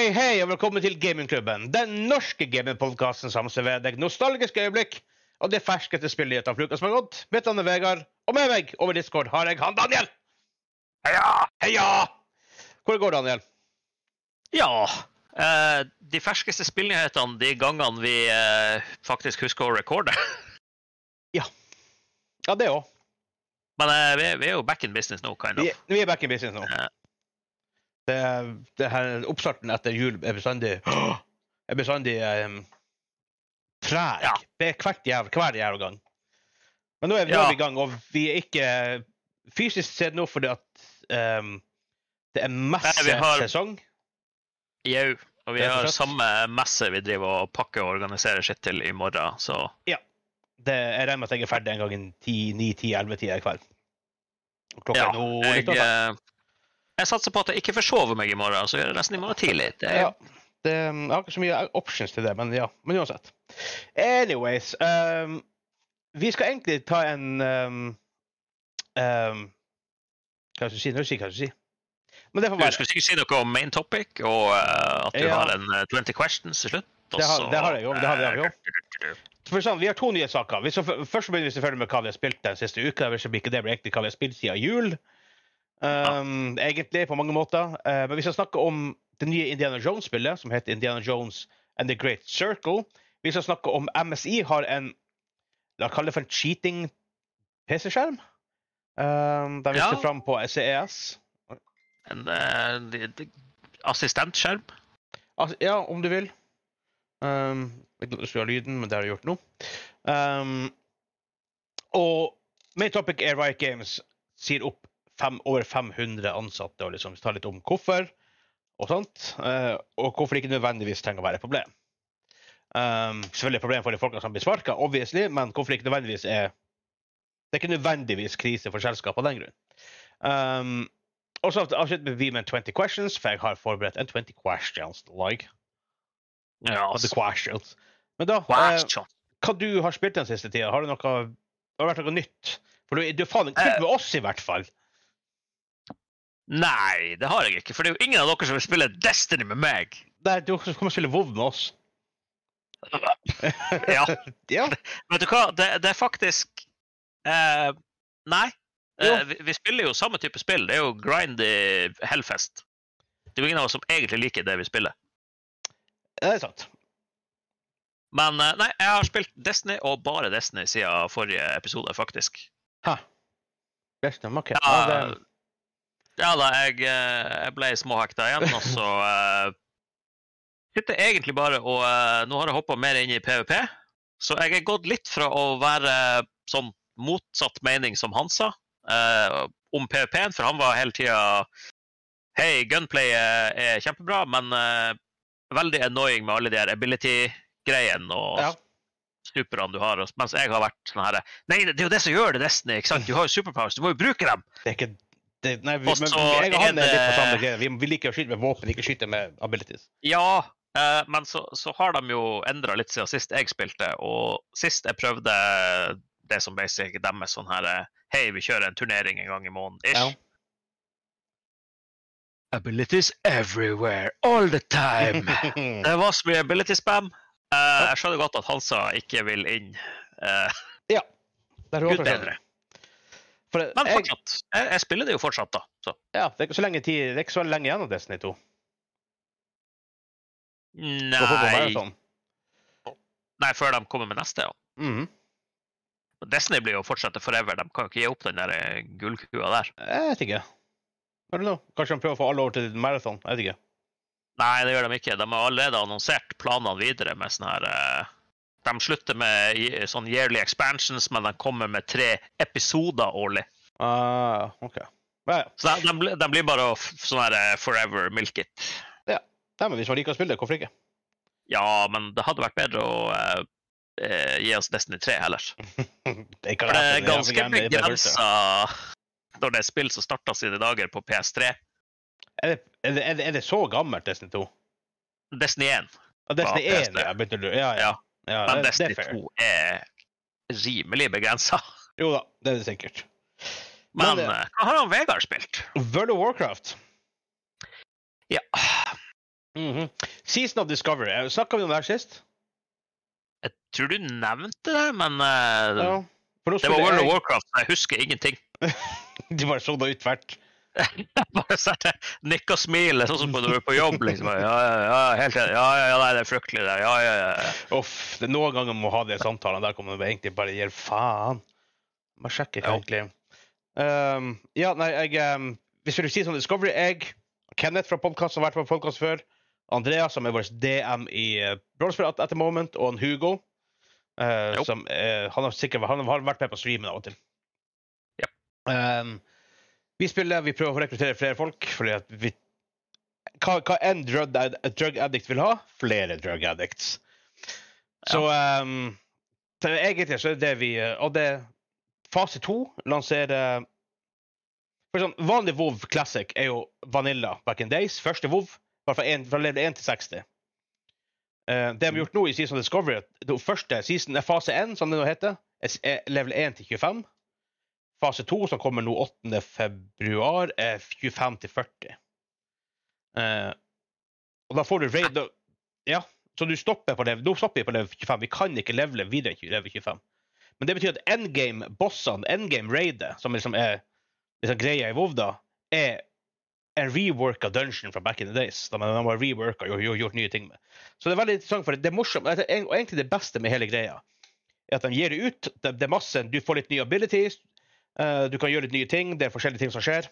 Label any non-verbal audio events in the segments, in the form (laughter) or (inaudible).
Hei, hei, og velkommen til Gamingklubben. Den norske gamingpodkasten som serverer deg nostalgiske øyeblikk og det ferskeste spillnyhetene fra uka som har gått. Mitt navn er Vegard, og med meg over Discord har jeg han Daniel. Heia! Heia! Hvor går det, Daniel? Ja. eh, de ferskeste spillnyhetene de gangene vi eh, faktisk husker å recorde. (laughs) Ja, det òg. Men eh, vi, vi er jo back in business nå, kind of. Vi, vi er back in business nå. Ja. Det, det her Oppstarten etter jul er bestandig er bestandig um, treg. Ja. Det er hvert jæv, hver jævla gang. Men nå er, vi Ja. i gang, og vi er ikke fysisk sett nå fordi at um, det er messesesong. Jau. Og vi har samme messe vi driver og pakker og organiserer skitt til i morgen, så Det, jeg regner med at jeg er ferdig en gang i 9-10-11-tida i kveld. Klokka ja. er nå litt over eh, jeg satser på at jeg ikke forsover meg i morgen, så gjør jeg nesten i morgen tidlig. Det er, Ja. Det, jeg har ikke så mye options til det, men ja. Men uansett. Anyways um, Vi skal egentlig ta en um, um, Hva skal jeg si? Nå skal jeg jeg skal si. Men det får Du være. skulle sikkert si noe om main topic, og uh, at du Ja. har en uh, 20 questions til slutt. Det har- det har jeg jo, det har vi- jo. (laughs) For sånn, vi har to nye saker. Først begynner vi selvfølgelig med hva vi har spilt den siste uka. Hvis ikke det blir egentlig hva vi har spilt siden jul. Um, Egentlig, på mange måter. Uh, men vi skal snakke om det nye Indiana Jones-spillet, som heter Indiana Jones and The Great Circle. Vi skal snakke om MSI har en La oss kalle det for en cheating PC-skjerm. Um, de viser Ja. fram på CES. En de- assistentskjerm. As ja, om du vil. Um, jeg skru av lyden, men det har jeg gjort nå. Um, og main topic er Riot Games sier opp fem, over 500 ansatte og liksom tar litt om hvorfor og sånt. eh, og hvorfor det ikke nødvendigvis trenger å være et problem. Um, selvfølgelig et problem for de folka som blir sparka, obviously, men hvorfor det ikke nødvendigvis er Det er ikke nødvendigvis krise for selskapet av den grunn. Um, og så avslutter vi med 20 questions, for jeg har forberedt en 20 questions like. Ja, the questions. Men da, eh, hva du har spilt den siste tida? Har det noe, har det vært noe nytt? For du, du er faen ikke spilt med oss, i hvert fall. Nei, det har jeg ikke. For det er jo ingen av dere som vil spille Destiny med meg. Nei, som kommer spille WoW med oss. (laughs) Ja. (laughs) ja. Vet du hva, det, det er faktisk eh, Nei. Eh, vi, vi spiller jo samme type spill. Det er jo grindy hellfest. Det er jo ingen av oss som egentlig liker det vi spiller. Det er sant. Men eh, nei, jeg har spilt Destiny, og bare Destiny siden forrige episode, faktisk. Ha. Best, ok. Ja, Ja, det, ja da, jeg, eh, jeg ble småhekta igjen, og så uh, (laughs) sitter egentlig bare og uh, Nå har jeg hoppa mer inn i PVP, så jeg er gått litt fra å være sånn motsatt mening som Hansa uh, om PVP-en, for han var hele tida Hei, gunplay er, kjempebra, men uh, veldig annoying med alle de her ability-greiene og ja. superne du har. Mens jeg har vært sånn her Nei, det er jo det som gjør det, Destiny. ikke sant? Du har jo superpowers, du må jo bruke dem! Det er ikke det, Nei, vi, men, jeg og han er litt på samme greie. Vi, vi liker å skyte med våpen, ikke skyte med abilities. Ja, eh, men så, så har de jo endra litt siden sist jeg spilte. Og sist jeg prøvde det som basic deres sånn her eh, Hei, vi kjører en turnering en gang i måneden. Ish. Ja. Abilities everywhere, all the time. (laughs) det var så mye ability spam. Eh, jeg skjønner godt at Hansa ikke vil inn. Eh, det er Gud bedre. For Men fortsatt. Jeg, jeg spiller det jo fortsatt, da. Så. ja, det er ikke så lenge tid, det ikke så lenge igjen av Destiny 2. På på Nei, sånn. nei, før de kommer med neste, ja. Mhm. Destiny blir jo fortsette forever. De kan jo ikke gi opp den der eh, gullkua der. Jeg vet ikke. Kanskje de prøver å få alle over til maraton. Jeg vet ikke. Nei, det gjør de ikke. De har allerede annonsert planene videre med sånn her eh, De slutter med sånn yearly expansions, men de kommer med tre episoder årlig. Ah, ok. Ja, ja. Så de, de, blir- de blir bare sånn her forever forever milk it. Nei, men hvis man liker å spille det, hvorfor ikke? Ja, men det hadde vært bedre å uh, eh, gi oss Destiny 3 heller. (laughs) Det For det er ganske det begrensa når det er spill som starta sine dager på PS3. Er det, er, det, er, det, er det så gammelt, Destiny 2? Destiny 1, Ah, Destiny 1, ja. Begynte du? Ja, ja. Ja. Ja men det, det Destiny er 2 er rimelig begrensa. (laughs) Jo da, det er det sikkert. Men det- eh, hva har han Vegard spilt? World of Warcraft. Ja. Mhm. Season of Discovery. Snakka vi om det her sist? Jeg tror du nevnte det, men uh, Ja. Det var World World of Warcraft. så Jeg husker ingenting. (laughs) Du bare så det ut tvert. (laughs) Bare jeg nikk og smil, sånn som når du er på jobb. liksom. Ja, ja, ja, helt. Ja, ja, ja, nei, det er fryktelig det. Ja, ja, ja. Uff, det er noen ganger man må ha de samtalene der kommer man egentlig bare gir faen. Man sjekker Ja. egentlig. Um, ja, nei, jeg um, Hvis vi vil si sånn Discovery, jeg, Kenneth fra podkast som har vært på podkast før, Andreas som er vår DM i uh, Brawlspill at, at the moment, og en Hugo. uh, som uh, han har sikkert han har vært med på streamen av og til. Ja. Um, vi spiller, vi prøver å rekruttere flere folk, fordi at vi hva, hva en drug, drug addict vil ha? Flere drug addicts. Så um, så egentlig så er det det vi eh, Og det fase to lanserer for sånn, Vanlig WoW Classic er jo Vanilla back in days. Første WoW var fra, en, fra level 1 til 60. Uh, det de har gjort nå i Season of Discovery, det første season er fase 1, som det nå heter, er er level 1 til 25. Fase 2, som kommer nå 8. februar, er 25 til 40. Eh, og da får du raid Ja, så du stopper på level, nå stopper vi på level 25. Vi kan ikke levele videre til level 25. Men det betyr at endgame-bossene, endgame-raidet, som liksom er liksom greia i WoW, da, er en rework av dungeon fra back in the days. Da man har reworka og gjort, nye ting med. Så det er veldig interessant, for det er morsomt. og Egentlig det beste med hele greia er at de gir det ut. Det, er masse, Du får litt nye abilities, du kan gjøre litt nye ting. Det er forskjellige ting som skjer.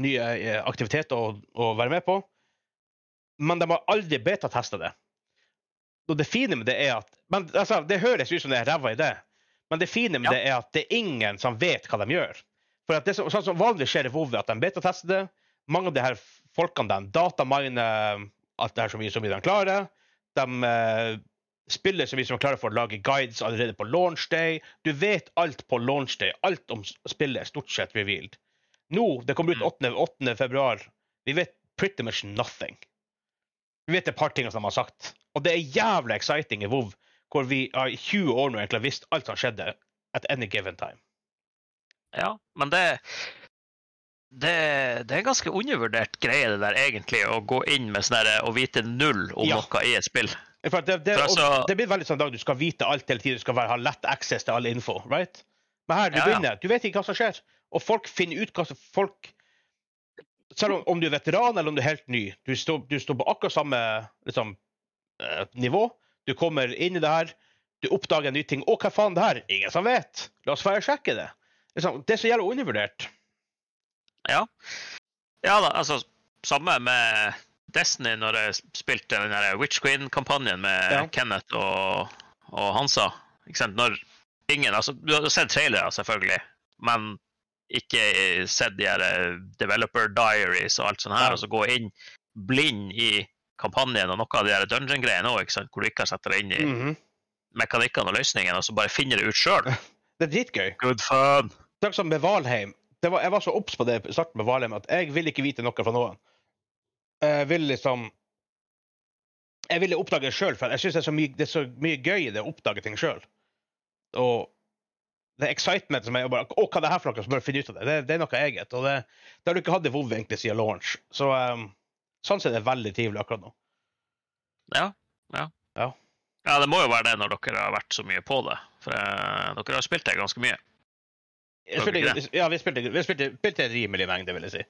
Nye eh, aktiviteter å, å være med på. Men de har aldri betatesta det. Og det fine med det er at men, altså, Det høres ut som det er ræva idé, men det fine med Ja. det er at det er ingen som vet hva de gjør. For at det som, sånn som vanlig skjer i WoW, at de betatester det. Mange av de her folkene de dataminer alt det her så mye som de klarer. De eh, spiller så mye som er klarer for å lage guides allerede på launch day. Du vet alt på launch day. Alt om spillet er stort sett revealed. Nå, det kommer ut 8. 8. februar. Vi vet pretty much nothing. Vi vet et par ting som de har sagt. Og det er jævlig exciting i WoW, hvor vi i 20 år nå egentlig har visst alt som skjedde at any given time. Ja, men det, det, det er en ganske undervurdert greie, det der, egentlig, å gå inn med sånn å vite null om Ja. noe i et spill. For det, det, altså- og det blir veldig sånn dag du skal vite alt hele tiden. Du skal være, ha lett access til all info. right? Men her, du Ja, ja. begynner, du vet ikke hva som skjer. Og folk finner ut hva som folk Selv om, om du er veteran eller om du er helt ny, du står, du står på akkurat samme liksom, eh, nivå. Du kommer inn i det her, du oppdager en ny ting. 'Å, hva faen det her?' Ingen som vet. La oss bare sjekke det. Liksom, det er så jævla undervurdert. Ja. ja da, altså Samme med Destiny, når jeg spilte den der Witch Queen-kampanjen med Ja. Kenneth og, og Hansa. Når ingen altså, Du har sett trailere, selvfølgelig, men ikke sett de her eh, developer diaries og alt sånt her, Ja. og så gå inn blind i kampanjen og noe av de dungeon-greiene òg, hvor du ikke har satt deg inn i Mhm. mekanikkene og løsningene, og så bare finner det ut sjøl. (laughs) Det er dritgøy. Good fun! Takk som med Valheim. Det var, jeg var så obs på det i starten med Valheim at jeg vil ikke vite noe fra noen. Jeg vil liksom Jeg ville oppdage det sjøl, for jeg syns det, det er så mye gøy i det å oppdage ting sjøl. Og det er excitement som er bare Å, hva er det her for noe? Så bør finne ut av det. Det, det er noe eget. Og det, det har du ikke hatt i WoW egentlig siden launch. Så um, sånn sett er det veldig trivelig akkurat nå. Ja, ja. Ja. Ja, det må jo være det når dere har vært så mye på det. For eh, dere har spilt det ganske mye. Spilte, ja, vi spilte, vi spilte, spilte en rimelig mengde, vil jeg si.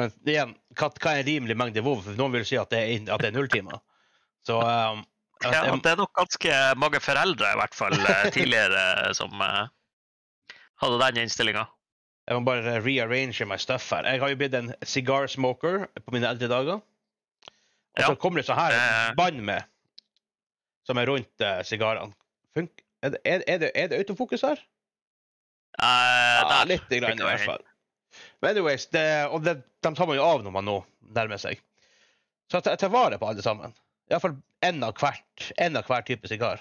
Men igjen, hva, hva er en rimelig mengde WoW? Noen vil si at det er, at det er null timer. Så um, at Ja, det er nok ganske mange foreldre, i hvert fall eh, tidligere, (laughs) som uh, hadde den innstillinga. jeg må bare rearrange my stuff her. Jeg har jo blitt en cigar smoker på mine eldre dager. Og Ja. så kommer det sånn her Eh. bånd med, som er rundt sigarene. Uh, er, er, er det autofokus her? Eh, Ja, litt grann, i hvert fall. Men anyways, det, og det, de tar man jo av når man nå nærmer seg. Så jeg tar- vare på alle sammen. Iallfall én av hvert. En av hver type sigar.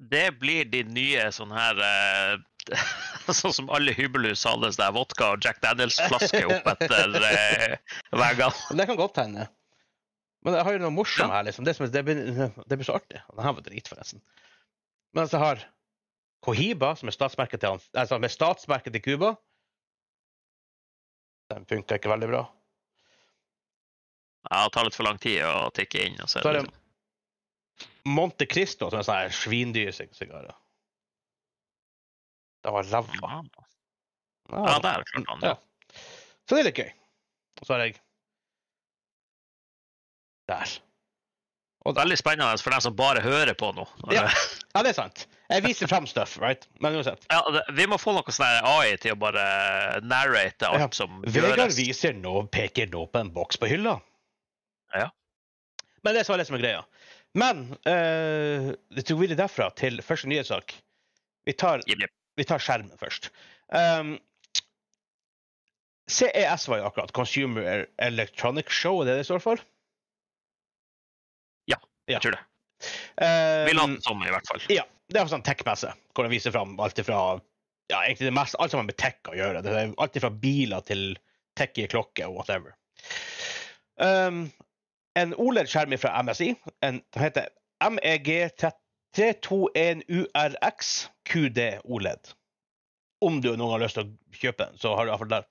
Det blir de nye sånn her eh, (laughs) Sånn som alle hybelhus hadde sånn der vodka og Jack Daniels-flaske opp etter eh, veggene. (laughs) Det kan godt hende. Men jeg har jo noe morsomt Ja. her, liksom. Det, som, det, blir, det blir så artig. Den her var drit, forresten. Men altså, jeg har Cohiba, som er statsmerket til, altså, med statsmerket til Cuba. Den funka ikke veldig bra. Ja, det tar litt for lang tid å tikke inn. Og så, Så er det det Monte Cristo, som er sånn svindyrsigarer. Det var ræva. Ja, ja, der klarte han det. Ja. Så det er litt gøy. Og så har jeg Der. Veldig spennende for dem som bare hører på nå. Ja. Ja, det er sant. Jeg viser frem stuff, right? Men uansett. Ja, det, vi må få noe sånn AI til å bare narrate alt Ja. som Vegard viser nå, peker nå på en boks på hylla. Ja. Men det er så det som er greia. Men uh, det tok videre derfra til første nyhetssak. Vi tar, vi tar skjermen først. Um, CES var jo akkurat Consumer Electronic Show, er det det står for? Ja. Jeg tror det. Uh, Vi later som, i hvert fall. Ja, det er sånn tech-messe hvor de viser fram alt fra ja, egentlig det meste, alt som har med tech å gjøre. Det er alt fra biler til tech i klokke og whatever. Um, en OLED-skjerm fra MSI. En, den heter E MEG 321URX QD OLED. Om du noen har lyst til å kjøpe den, så har du iallfall der.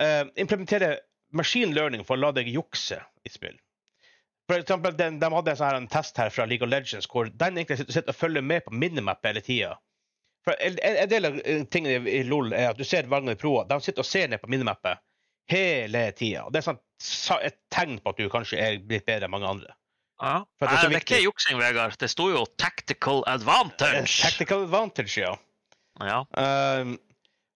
Uh, implementere machine learning for å la deg jukse i spill. For eksempel, den, de hadde en, sånn her, en test her fra League of Legends hvor den egentlig sitter, og følger med på minimap hele tida. En, en del av eh, tingene i, LOL er at du ser Wagner Proa. De sitter og ser ned på minimappet hele tida. Det er sånn, et tegn på at du kanskje er blitt bedre enn mange andre. Ja. Det er Nei, så det er ikke juksing, Vegard. Det sto jo 'tactical advantage'. Tactical advantage, ja. Ja. Um,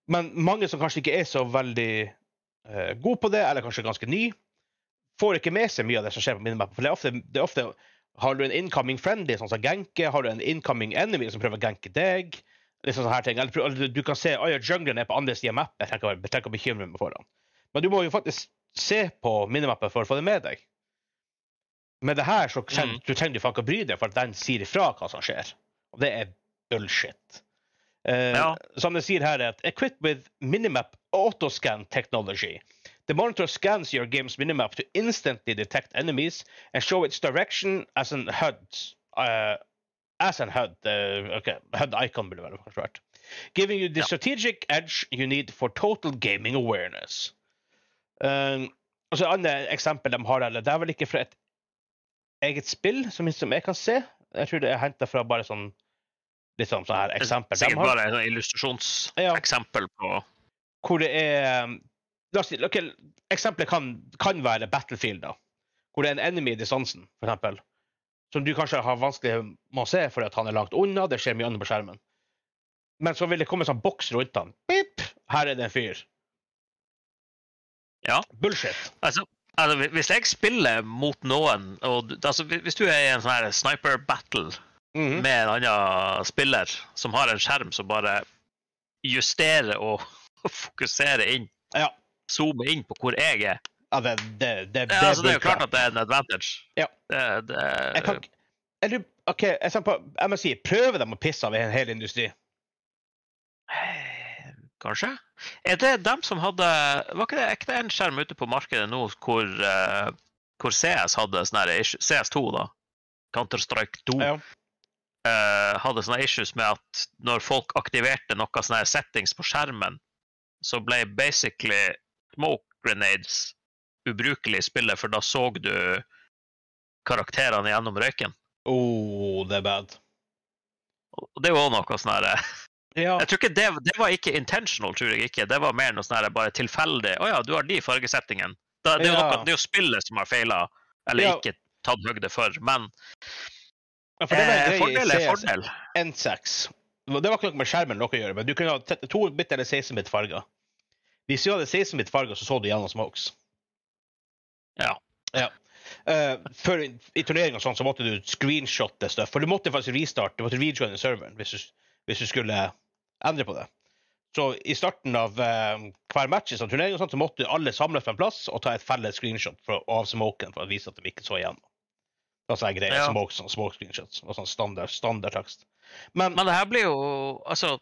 men mange som kanskje ikke er så veldig uh, gode på det, eller kanskje ganske ny, får ikke med seg mye av det som skjer på minimappen. For det er ofte, det er ofte har du en incoming friendly, sånn som ganke, har du en incoming enemy som prøver å ganke deg. Liksom sånne her ting. Eller, du kan se at jungleren er på andre siden av mappet. Jeg trenger ikke- å bekymre meg for den. Men du må jo faktisk se på minimappet for å få det med deg. Med det her så trenger Mm. du trenger du faen ikke å bry deg, for at den sier ifra hva som skjer. Og det er bullshit. Uh, Ja. Som det sier her, er at equipped with minimap autoscan technology. The monitor scans your game's minimap to instantly detect enemies and show its direction as an HUD. Uh, as an HUD. Uh, okay, HUD icon burde vel kanskje vært. Giving you the Ja. strategic edge you need for total gaming awareness. Um, og så andre eksempel de har her, det er vel ikke fra et eget spill, som, som jeg kan se. Jeg tror det er henta fra bare sånn litt sånn, sånn her eksempel. Sikkert bare et illustrasjonseksempel ja. på hvor det er um, La oss si, ok, Eksempelet kan, kan være Battlefield, da. Hvor det er en enemy i distansen, eksempel. Som du kanskje har vanskelig med å se fordi han er langt unna, det skjer mye annet på skjermen. Men så vil det komme en sånn boks rundt han. Bip! Her er det en fyr. Ja. Bullshit. Altså, altså, hvis jeg spiller mot noen og, altså, Hvis du er i en sånn her sniper battle Mhm. med en annen spiller som har en skjerm som bare justerer og (laughs) fokuserer inn, Ja. Zoomer inn på hvor jeg er ja det, det, det, ja, altså, Det er jo klart at det er en advantage. Ja. Jeg kan ikke Eller OK, jeg, på, jeg må si, prøver de å pisse av en hel industri? Kanskje? Er det dem som hadde Var ikke det, er ikke det en skjerm ute på markedet nå hvor, eh, hvor CS hadde sånne her CS2, da. Counter-Strike 2. Ja. eh, hadde sånne issues med at når folk aktiverte noe sånne settings på skjermen, så ble basically smoke grenades ubrukelig i spillet, for da så du karakterene gjennom røyken. Oh, det er bad. Og det var også noe sånn herre (laughs) Ja. Jeg tror ikke det, det var ikke intentional, tror jeg ikke. Det var mer noe sånn bare tilfeldig. Å ja, du har de fargesettingene. Da, det, er jo noe, det er jo spillet som har feila, eller Ja. ikke tatt høgde for. Men Ja, for det eh, fordel er fordel. N6. Det var ikke noe med skjermen å gjøre, men du kunne ha 2-bit eller 16-bit farger. Hvis du hadde 16-bit farger, så så du gjennom smokes. Ja. Ja. Uh, før, I turnering og sånn så måtte du screenshotte stuff, for du måtte faktisk restarte, du måtte rejoine serveren hvis du, hvis du skulle endre på det. Så i starten av uh, hver match i sånn turnering og sånt, så måtte alle samles på en plass og ta et felles screenshot for, av smoken for å vise at de ikke så igjennom. Det var sånn greie, Ja. smoke, sånn, smoke screenshots og sånn standard, standard tekst. Men, Men det her blir jo Altså,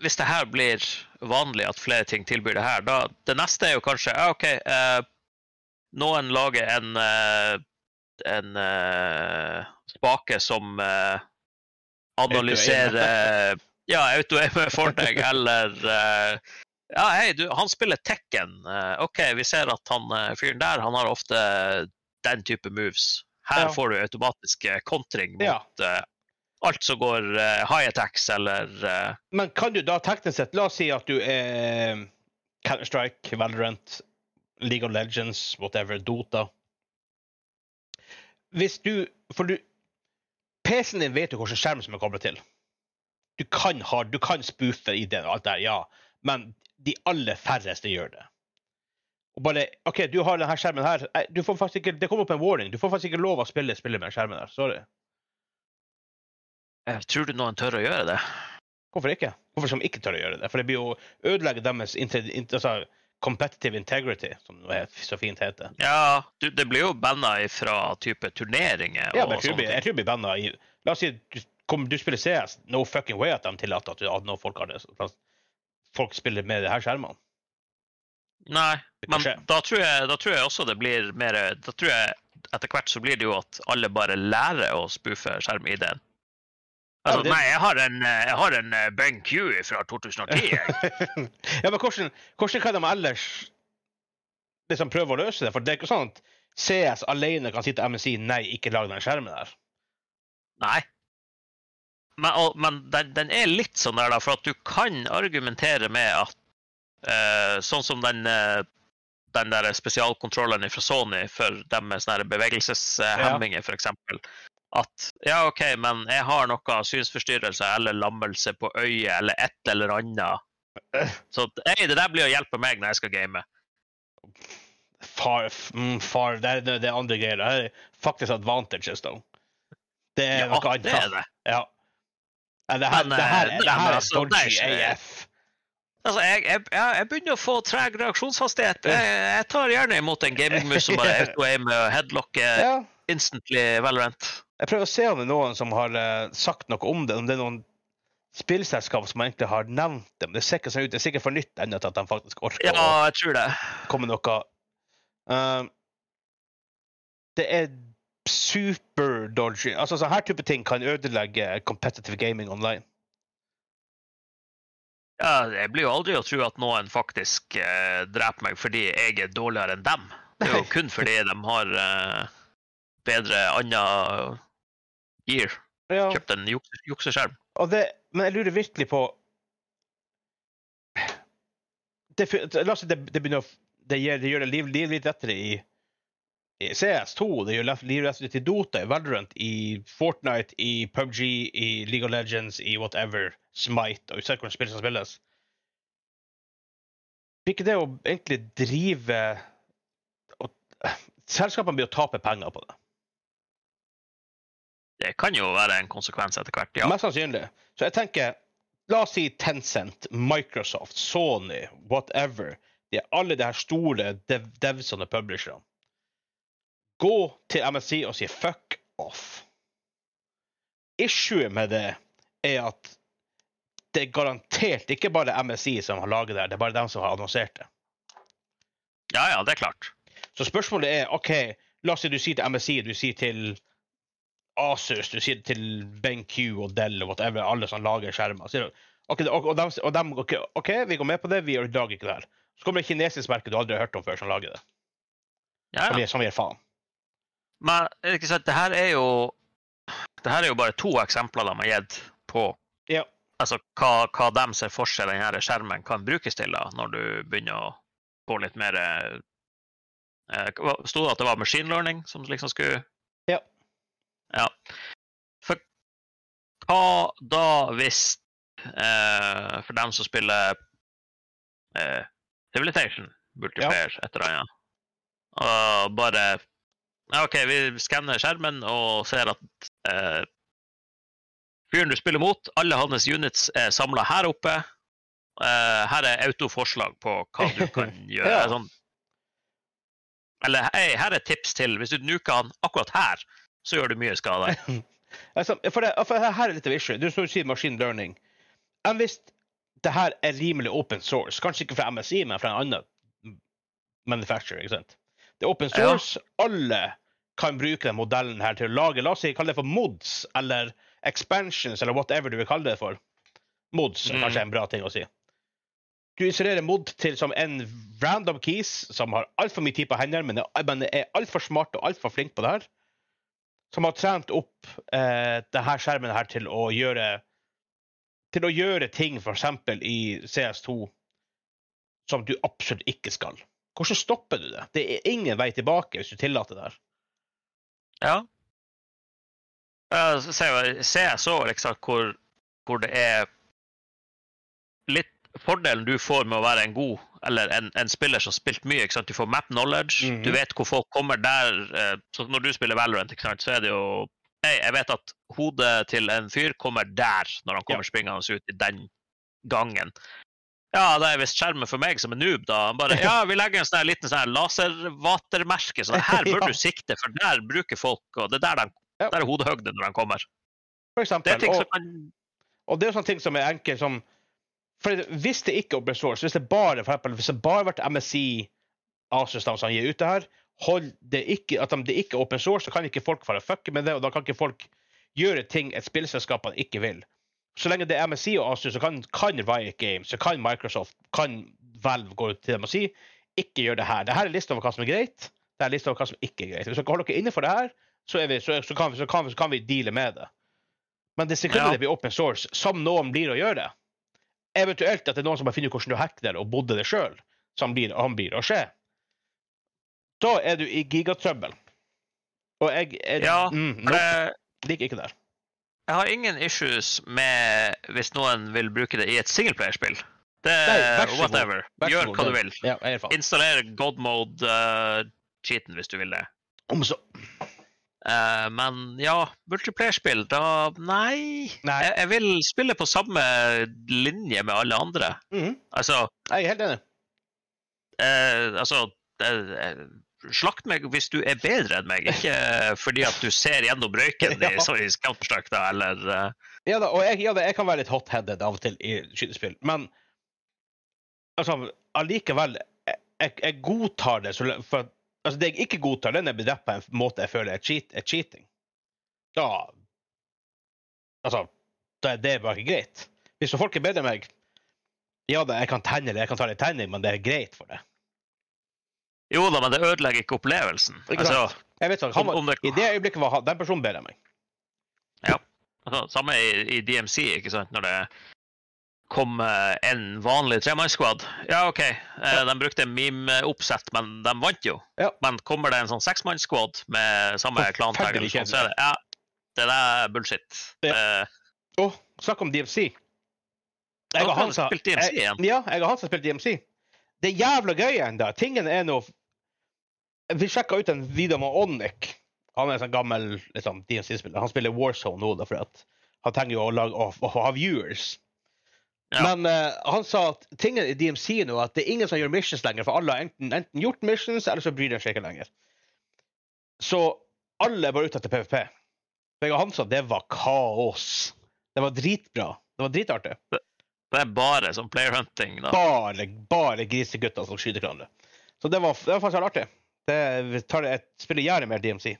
hvis det her blir vanlig at flere ting tilbyr det her, da Det neste er jo kanskje ja, OK, eh, noen lager en eh, en eh, spake som eh, analyserer (laughs) Ja, auto-aime for deg, (laughs) eller eh, Ja, hei, du, han spiller Tekken. OK, vi ser at han fyren der, han har ofte den type moves. Her Ja. får du automatisk kontring mot Ja. Alt som går eh, high attacks eller eh, Men kan du da teknisk sett La oss si at du er Counter-Strike, Valorant, League of Legends, whatever, Dota. Hvis du For du PC-en din vet jo hvilken skjerm som er koblet til. Du kan, ha, du kan spoofe i det og alt der, ja, men de aller færreste gjør det. Og bare OK, du har denne skjermen her. Du får faktisk ikke, det kommer opp en warning. Du får faktisk ikke lov å spille spillet med den skjermen der. Sorry. Eh, Tror du noen tør å gjøre det? Hvorfor ikke? Hvorfor skal de ikke tørre å gjøre det? For det blir jo ødelegge deres altså, competitive integrity, som det så fint heter. Ja, du, det blir jo banna fra type turneringer Ja, men jeg tror, jeg tror vi banna i La oss si du, kom, du spiller CS. No fucking way at de tillater at, at folk har det. Folk spiller med de her skjermene. Nei, men da tror, jeg, da tror jeg også det blir mer Da tror jeg etter hvert så blir det jo at alle bare lærer å spoofe skjerm-ID-en. Ja, Altså, Nei, jeg har en, eh, jeg har en eh, BenQ fra (laughs) 2010. jeg. ja, men hvordan, hvordan kan de ellers liksom prøve å løse det? For det er ikke sånn at CS alene kan sitte og si nei, ikke lag den skjermen der. Nei. Men, og, men den, den er litt sånn der, da, for at du kan argumentere med at uh, Sånn som den, uh, den der spesialkontrolleren fra Sony for dem med sånne bevegelseshemminger, for f.eks. At ja, OK, men jeg har noe synsforstyrrelse eller lammelse på øyet eller et eller annet. Så hey, det der blir å hjelpe meg når jeg skal game. Far, mm, far det, er, det er andre greier. Det er faktisk advantages, da. Det er Ja, noe annet. det er det. Ja. Det her, Men, det her, eh, det her er dodgy AF. Altså, jeg, jeg jeg begynner å få treg reaksjonshastighet. Jeg, jeg tar gjerne imot en gamingmus som bare (laughs) auto-aimer og headlocker Ja. instantly Valorant. Jeg prøver å se om det er noen som har eh, sagt noe om det. Om det er noen spillselskap som egentlig har nevnt det. Men det ser ikke sånn ut. Det er sikkert for nytt ennå til at de faktisk orker Ja, å jeg tror det. komme noe Uh, Det er super dodgy. Altså, sånn her type ting kan ødelegge competitive gaming online. Ja, jeg blir jo aldri å tro at noen faktisk eh, dreper meg fordi jeg er dårligere enn dem. Det er jo kun fordi de har eh, bedre anna gear. Ja. Kjøpte en juks- jukseskjerm. Det, men jeg lurer virkelig på det, La oss si det, det begynner å det gjør det, gjør det liv, liv litt lettere i, i CS2. Det gjør liv livet lettere til Dota, i Valorant, i Fortnite, i PubG, i League of Legends, i whatever. Smite, og uansett hvordan spill som spilles. Blir ikke det å egentlig drive og, Selskapene blir å tape penger på det. Det kan jo være en konsekvens etter hvert, ja. Mest sannsynlig. Så jeg tenker, la oss si Tencent, Microsoft, Sony, whatever. De er alle de her store dev devsene og publisherne. Gå til MSI og si fuck off. Issue med det er at det er garantert ikke bare MSI som har laget det, det er bare dem som har annonsert det. Ja, ja, det er klart. Så spørsmålet er OK, la oss si du sier til MSI, du sier til Asus, du sier til BenQ og Dell og whatever, alle som lager skjermer. Sier, okay, ok, og, dem, og dem, okay, OK, vi går med på det, vi lager ikke det her. Så kommer det et kinesisk merke du aldri har hørt om før, som lager det. Ja, ja. som gir faen. Men ikke sant, det her er jo det her er jo bare to eksempler de har gitt på Ja. altså, hva, hva de ser for seg denne skjermen kan brukes til da, når du begynner å gå litt mer eh, Sto det at det var machine learning som liksom skulle Ja. Ja. For hva da hvis eh, For dem som spiller eh, Civilization, multiplayer, et eller annet, og bare ja, OK, vi skanner skjermen og ser at eh, fyren du spiller mot, alle hans units er samla her oppe. Eh, her er autoforslag på hva du (laughs) kan gjøre. Ja. Sånn. Eller hei, her er tips til. Hvis du nuker han akkurat her, så gjør du mye skade. (laughs) Altså, for, det, for her er litt av issue. Du som sier machine learning. Enn hvis det her er rimelig open source, kanskje ikke fra MSI, men fra en annen manufacturer, ikke sant? Det er open Ja. source. Alle kan bruke den modellen her til å lage, la oss si, kalle det for mods, eller expansions, eller whatever du vil kalle det for. Mods er Mm. kanskje en bra ting å si. du installerer mod til som en random keys som har altfor mye tid på hendene, men er, men er altfor smart og altfor flink på det her. Som har trent opp eh, denne skjermen her til å gjøre til å gjøre ting, f.eks. i CS2, som du absolutt ikke skal. Hvordan stopper du det? Det er ingen vei tilbake hvis du tillater det her. Ja. Jeg ser, liksom hvor, hvor det er Fordelen du får med å være en god eller en, en spiller som har spilt mye. Du får map knowledge, Mhm. du vet hvor folk kommer der. eh, Så når du spiller Valorant, så er det jo jeg vet at hodet til en fyr kommer der når han kommer springende ut i den gangen. Ja, det er visst skjermen for meg som er noob, da. Han bare (laughs) Ja, vi legger en sånn liten sånn laservatermerke, så her bør (laughs) Ja. du sikte, for der bruker folk, og det er der, de, Ja. der er hodehøgde når de kommer. For Det er eksempel. ting Og, som kan og det er sånne ting som er enkelt som for Hvis det ikke er open source, hvis det bare for eksempel, hvis det bare vært MSI da, som gir ut det her, hold det ikke, at de, det ikke er open source, så kan ikke folk fare fucke med det, og da kan ikke folk gjøre ting et spillselskap ikke vil. Så lenge det er MSI og Asus, så kan, kan Riot Games, så kan Microsoft, kan Valve gå til dem og si ikke gjør det her. Det her er lista over hva som er greit, det er lista over hva som ikke er greit. Hvis dere holder dere innenfor det her, så, vi, så, så, kan, vi, så, kan, vi, så kan vi deale med det. Men det sekundet Ja. det blir open source, som noen blir å gjøre, eventuelt at det er noen som har funnet ut hvordan du hacker det, og bodde det sjøl, som blir, han blir å skje, da er du i gigatrøbbel. Og jeg er, Ja, mm, nope, det, liker ikke der. jeg har ingen issues med hvis noen vil bruke det i et singleplayerspill. Det er. Whatever. Gjør hva du vil. Ja, jeg er. Installer god mode uh, cheaten hvis du vil det. Om så. Eh, men ja, multiplayerspill, da Nei. Nei. Jeg, jeg vil spille på samme linje med alle andre. Mhm, Altså, Jeg er helt enig. Uh, altså eh, Slakt meg hvis du er bedre enn meg, ikke fordi at du ser gjennom røyken (laughs) Ja. i da, eller Ja da, og jeg, ja, da, jeg kan være litt hot-headed av og til i skytespill, men altså, allikevel jeg, jeg, godtar det. Så, for, at- altså, det jeg ikke godtar, det er drept på en måte jeg føler er, cheat, er cheating. Da Altså, da er det bare ikke greit. Hvis folk er bedre enn meg, ja da, jeg kan tenne eller jeg kan ta litt tenning, men det er greit for det. Jo da, men det ødelegger ikke opplevelsen. Ikke Altså. Jeg vet sånn, han Om- om det- I det øyeblikket var den personen bedre enn meg. Ja. altså, samme i, i DMC, ikke sant, når det kom eh, en vanlig tremannssquad. Ja, OK, eh, Ja. de brukte meme-oppsett, men de vant jo. Ja. Men kommer det en sånn seksmannssquad med samme sånn, så er det ja, det der er bullshit. Ja. Eh, oh, snakk om DMC. Jeg har Hans har spilt DMC igjen. Ja, jeg har han som har spilt DMC. Det er jævla gøy ennå. Tingen er nå Vi sjekka ut en video med Onic. Han er en sånn gammel liksom, DMC-spiller. Han spiller Warzone nå, da, for at han trenger jo å, lage, å, å ha viewers. Ja. Men uh, han sa at tingen i DMC nå at det er ingen som gjør missions lenger, for alle har enten, enten gjort missions, eller så bryr de seg ikke lenger. Så alle er bare ute etter PVP. Jeg og han sa det var kaos. Det var dritbra. Det var dritartig. det er bare som player hunting. Da. Bare, bare grisegutter som skyter hverandre. Så det var, det var faktisk artig. Det tar, et, spiller gjerne mer DMC.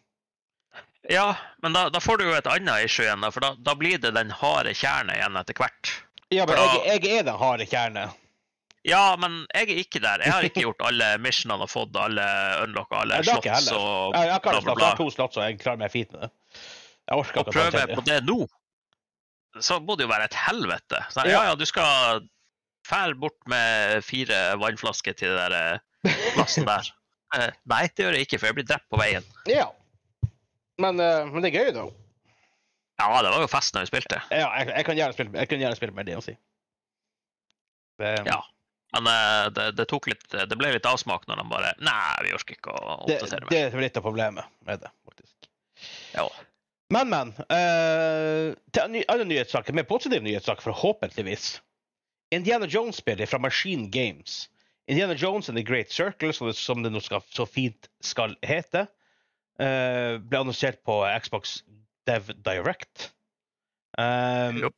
Ja, men da, da får du jo et annet issue igjen, da, for da, da blir det den harde kjernen igjen etter hvert. Ja, men jeg, jeg er den harde kjerne. Ja, men jeg er ikke der. Jeg har ikke gjort alle missionene og fått alle unlocka alle jeg og jeg, bla, bla, jeg har to slotts, og jeg klarer meg fint med det. Jeg orker ikke å prøve på det nå, så må det jo være et helvete. Så, Ja. ja, ja, du skal fære bort med fire vannflasker til den der eh, plassen der. (laughs) Eh, Nei, det gjør jeg ikke, for jeg blir drept på veien. Ja. Men, eh, men det er gøy, da. Ja, det var jo fest når vi spilte. Ja, jeg, jeg kan gjerne spille, jeg kan gjerne spille mer si. Det, Ja. Men eh, det, det tok litt Det ble litt avsmak når de bare Nei, vi orker ikke å det, mer. det det er litt av problemet med det, faktisk. Ja. Men, men. Uh, til alle ny, andre nyhetssaker, mer positive nyhetssaker, forhåpentligvis. Indiana Jones-spillet fra Machine Games. Indiana Jones and The Great Circle, som det, som det nå skal, så fint skal hete, uh, ble annonsert på Xbox Dev Direct. Um,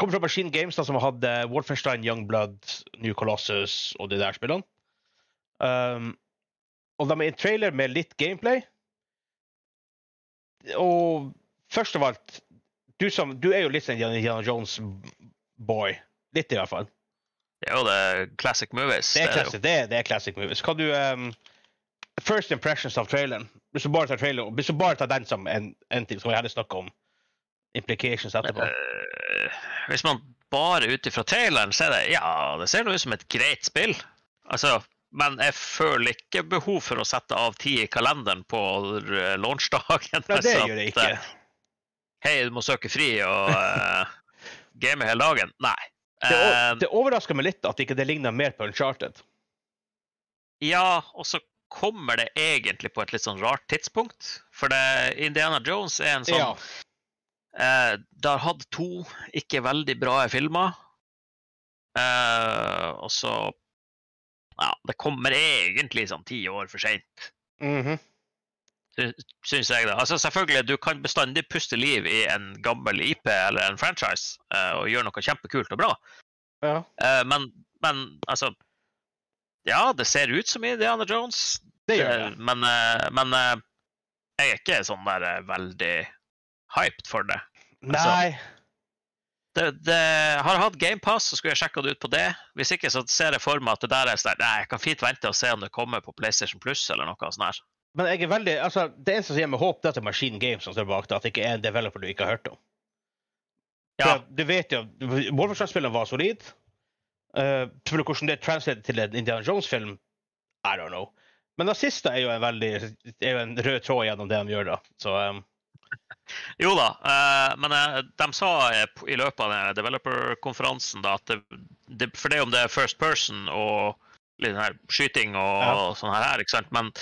kommer fra Machine Games, da, som hadde Wolfenstein, Youngblood, New Colossus og de der spillene. Um, og de er en trailer med litt gameplay. Og først av alt Du, som, du er jo litt en Indiana Jones-boy. Litt, i hvert fall. Det er jo det classic movies. Det er classic, det er, det er classic movies. Kan du um, First impressions av traileren. Hvis du bare tar, traileren, hvis du bare tar den som en, en ting, så kan vi heller snakke om implications etterpå. Uh, hvis man bare ut ifra traileren, så er det ja, det ser ut som et greit spill. Altså, men jeg føler ikke behov for å sette av tid i kalenderen på (laughs) launchdagen. Nei, det gjør jeg ikke. eh, Hei, du må søke fri og uh, (laughs) game hele dagen. Nei. Det, det overrasker meg litt at ikke det ligner mer på Uncharted. Ja, og så kommer det egentlig på et litt sånn rart tidspunkt. For det, Indiana Jones er en sånn Ja. eh, Det har hatt to ikke veldig bra filmer. Eh, og så Ja, det kommer egentlig sånn ti år for seint, Mhm. syns jeg. da. Altså Selvfølgelig, du kan bestandig puste liv i en gammel IP eller en franchise eh, og gjøre noe kjempekult og bra. ja. Eh, men, men altså Ja, det ser ut som Indiana Jones. Det gjør Eh, det. Men, eh, men eh, jeg er ikke sånn der veldig hyped for det. Nei. det, det har hatt GamePass, så skulle jeg sjekka det ut på det. Hvis ikke, så ser jeg for meg at det der er sånn Nei, jeg kan fint vente og se om det kommer på PlayStation Plus eller noe sånt. her. Men jeg er veldig, altså, det eneste som gir meg håp, det er at det er Machine Games som står bak det. At det ikke er en developer du ikke har hørt om. Ja, Du vet jo, Wolfenstein-spillene var solid. Uh, hvordan det translater til en Indiana Jones-film, I don't know. Men nazister er jo en veldig er jo en rød tråd gjennom det de gjør, da. Så um, (laughs) Jo da, uh, men uh, de sa i løpet av developer-konferansen at det, det, For det om det er first person og litt her skyting og, Ja. sånn her, ikke sant? men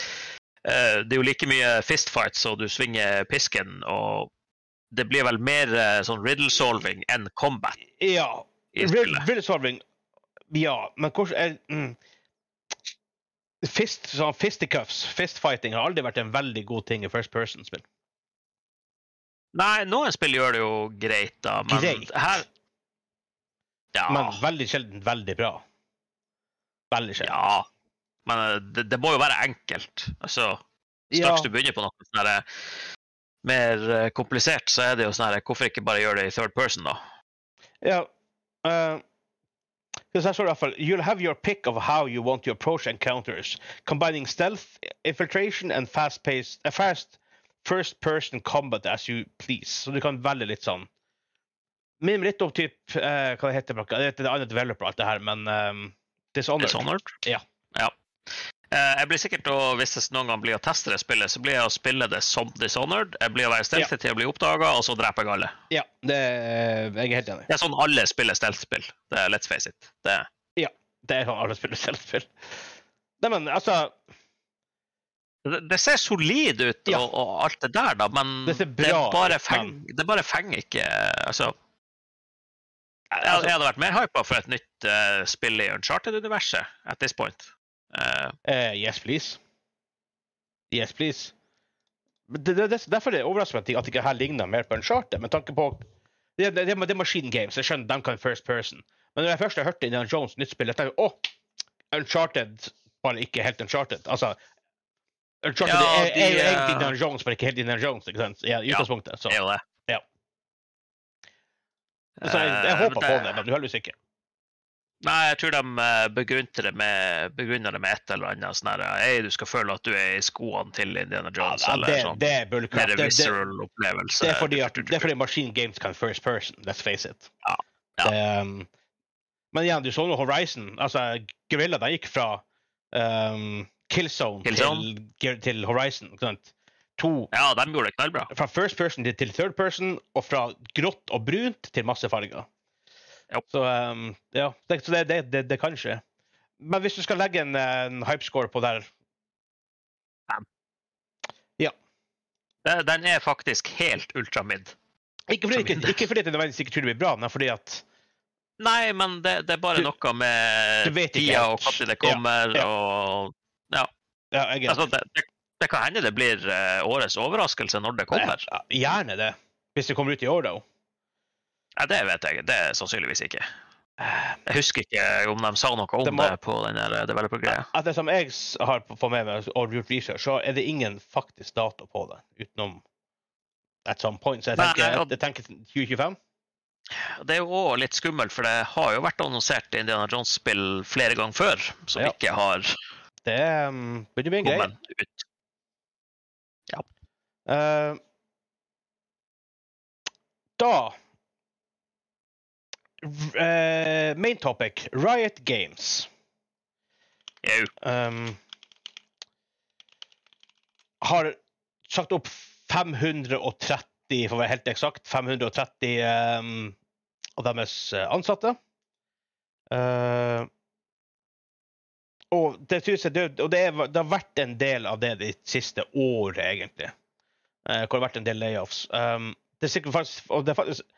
det er jo like mye fistfights, og du svinger pisken, og det blir vel mer sånn riddle solving enn combat ja. Riddle solving, ja. Men hvordan mm, Fist, sånn fisticuffs, fistfighting, har aldri vært en veldig god ting i first person-spill. Nei, noen spill gjør det jo greit, da, men Greit. her Ja. Men veldig sjelden veldig bra. Veldig sjelden. ja. Men eh, det, det må jo være enkelt. Altså, Ja. straks du begynner på noe sånn her, mer eh, komplisert, så er det jo sånn her Hvorfor ikke bare gjøre det i third person, da? Ja. Uh, this that's sort of a, you'll have your pick of how you want to approach encounters, combining stealth, infiltration, and fast-paced, uh, fast first-person combat as you please. Så du kan velge litt sånn. Minner litt om typ, uh, hva det heter det? Det er en annen developer, alt det her, men um, Dishonored. Dishonored? Ja. ja. Eh, jeg blir sikkert å, Hvis jeg noen gang blir å teste det spillet, så blir jeg å spille det som Dishonored. Jeg blir å være stealthy til jeg blir oppdaga, og så dreper jeg alle. Ja, det, jeg er helt enig. Det er sånn alle spiller stealth-spill. Det er Let's face it. Det, Det er sånn alle spiller steltspill. Nei, men altså det, det ser solid ut, Ja. og, og alt det der, da, men Det ser det, bare ut, feng, men- det bare fenger ikke Altså jeg, Altså- jeg hadde vært mer hypa for et nytt uh, spill i Uncharted-universet at this point. Eh, uh, yes, please. Yes, please. Det, det, det, derfor er det overraskende at det ikke her ligner mer på en charter, med tanke på Det, det, det, det er Machine Games, jeg skjønner de kan first person. Men når jeg først har hørt Indiana Jones nytt spill, jeg tenker å, Uncharted, bare ikke helt Uncharted. Altså Uncharted Ja, er, er jo de, egentlig eh, Indiana Jones, men ikke helt Indiana Jones. ikke sant? I, I utgangspunktet. Så, det er jo det. Ja. så jeg, jeg håper på det, men uheldigvis ikke. Nei, jeg tror de eh, begrunner det med, begrunner det med et eller annet sånn her Hei, du skal føle at du er i skoene til Indiana Jones, ja, eller det, sånn. det er bullcrap. Det, det, det, er fordi at, det er fordi Machine Games kan first person, let's face it. Ja, ja. Um, men igjen, du så nå Horizon. altså Gorilla de gikk fra um, Killzone, Killzone. Til, til Horizon. ikke sant? To, Ja, de gjorde det knallbra. fra first person til, til third person, og fra grått og brunt til masse farger. Så, um, ja, det, så det, det, det, kan skje. Men hvis du skal legge en, en hypescore på der Ja Den er faktisk helt ultramid. Ikke fordi, ikke, ikke fordi det nødvendigvis ikke tror det blir bra, men fordi at Nei, men det, det er bare Du- noe med tida og når det kommer, ja. og Ja. ja, Altså, det, det, det kan hende det blir eh, årets overraskelse når det kommer. Ja, Gjerne det. Hvis det kommer ut i år, da. Ja, det vet jeg. Det er sannsynligvis ikke. Jeg husker ikke om de sa noe om Det det, på den developer-greia. Det som jeg har fått med meg og gjort research, så er det ingen faktisk dato på det. Utenom at some point. Så jeg Nei, tenker, og- jeg tenker 2025. Det er jo òg litt skummelt, for det har jo vært annonsert Indiana Jones-spill flere ganger før som Ja. ikke har Det um, begynner å bli en greie. ut. Eh, da eh, Main topic Riot Games. Jo. Um, har sagt opp 530, for å være helt eksakt, 530 um, av deres eh, ansatte. Uh, og det, jeg, det, og det, er, det har vært en del av det de siste året, egentlig. Uh, hvor det har vært en del layoffs. Um, det er faktisk, og det er faktisk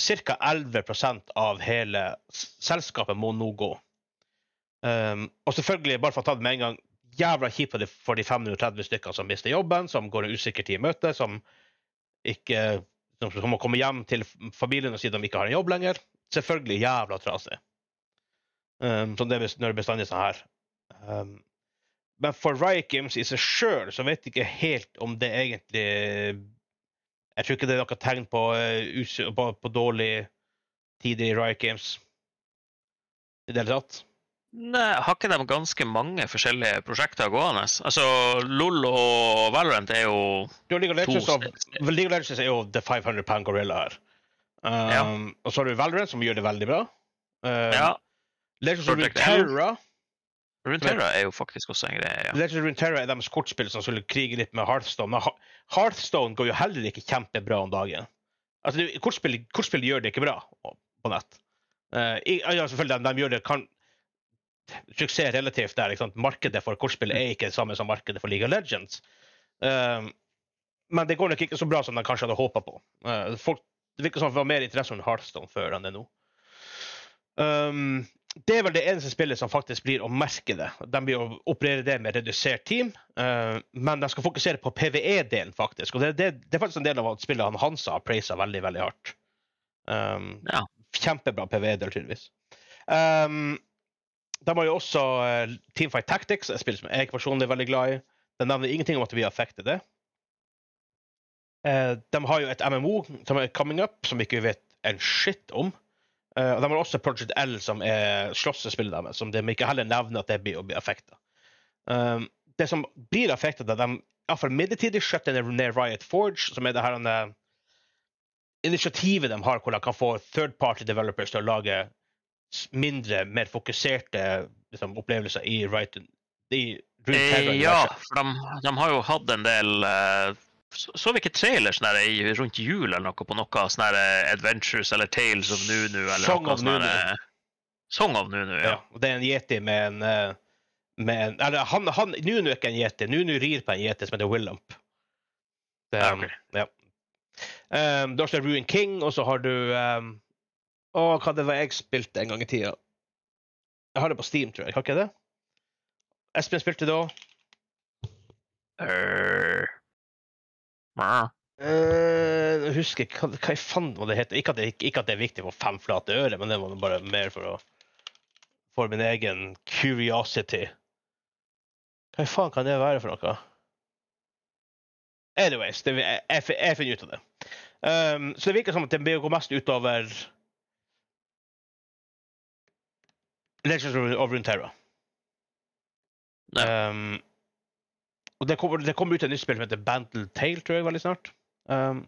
ca. 11% av hele selskapet må nå gå. Um, og selvfølgelig, bare for å ta det med en gang, jævla kjipt for de, 530 stykkene som mister jobben, som går en usikker tid i møte, som ikke som må komme hjem til familien og si de ikke har en jobb lenger. Selvfølgelig jævla trasig. Um, som det når det bestandig er sånn her. Um, men for Riot Games i seg sjøl så vet jeg ikke helt om det egentlig Jeg tror ikke det er noe tegn på, uh, på, på dårlig tid i Riot Games i det hele tatt. Nei, har ikke de ganske mange forskjellige prosjekter gående? Altså, LOL og Valorant er jo Du har League of to og, League of Legends er jo the 500 pound gorilla her. Um, Ja. Og så har du Valorant, som gjør det veldig bra. Um, Ja, Legends of Terror. Runeterra er jo faktisk også en greie. ja. Legend of Runeterra er deres kortspill som skulle krige litt med Hearthstone. Men Hearthstone går jo heller ikke kjempebra om dagen. Altså, det- kortspill, kortspill gjør det ikke bra på nett. Uh, i, ja, selvfølgelig, de, de gjør det kan Suksess relativt der. Ikke sant? Markedet for kortspill er ikke det samme som markedet for League of Legends. Um, men det går nok ikke så bra som de kanskje hadde håpa på. Uh, folk, det virker som det var mer interesse om Hearthstone før enn det nå. Um, det er vel det eneste spillet som faktisk blir å merke det. De blir å operere det med redusert team, uh, men de skal fokusere på PVE-delen, faktisk. Og det, det, det er faktisk en del av at spillet han Hansa har praisa veldig, veldig hardt. Um, Ja. Kjempebra PVE-del, tydeligvis. Um, de har jo også uh, Teamfight Tactics, et spill som jeg personlig er veldig glad i. De nevner ingenting om at vi affekter det. Uh, de har jo et MMO som er coming up, som vi ikke vet en shit om. Eh, og de har også Project L, som er slåssespillet deres, som de ikke heller nevner at det blir å bli affekta. Um, det som blir affekta, er at de iallfall midlertidig skjøtter ned Riot Forge, som er det her eh, initiativet de har hvor de kan få third party developers til å lage mindre, mer fokuserte liksom, opplevelser i Riot i Eh, ja, for de, de har jo hatt en del eh, Så, så vi ikke trailer sånn der rundt jul eller noe på noe sånn eh, Adventures eller Tales of Nunu eller Song noe of Nunu. der, eh, Song of Nunu, ja. Ja, det er en yeti med en, eh, med en Eller han, han Nunu er ikke en yeti. Nunu rir på en yeti som heter Willump. Det, Ja, okay. ok. ja. Um, du har også Ruin King, og så har du um, Å, hva det var jeg spilte en gang i tida? Jeg har det på Steam, tror jeg. Har ikke jeg det? Espen spilte det òg. Ja. Uh, husker hva, hva i faen var det het. Ikke ikke at det er viktig for fem flate øre, men det var bare mer for å For min egen curiosity. Hva i faen kan det være for noe? Anyways, det, jeg, jeg, jeg finner ut av det. Um, så det virker som at det blir å gå mest utover Legends of Runeterra. Um, og det kommer, det kommer ut et nytt spill som heter Bantle Tale, tror jeg, veldig snart. Um,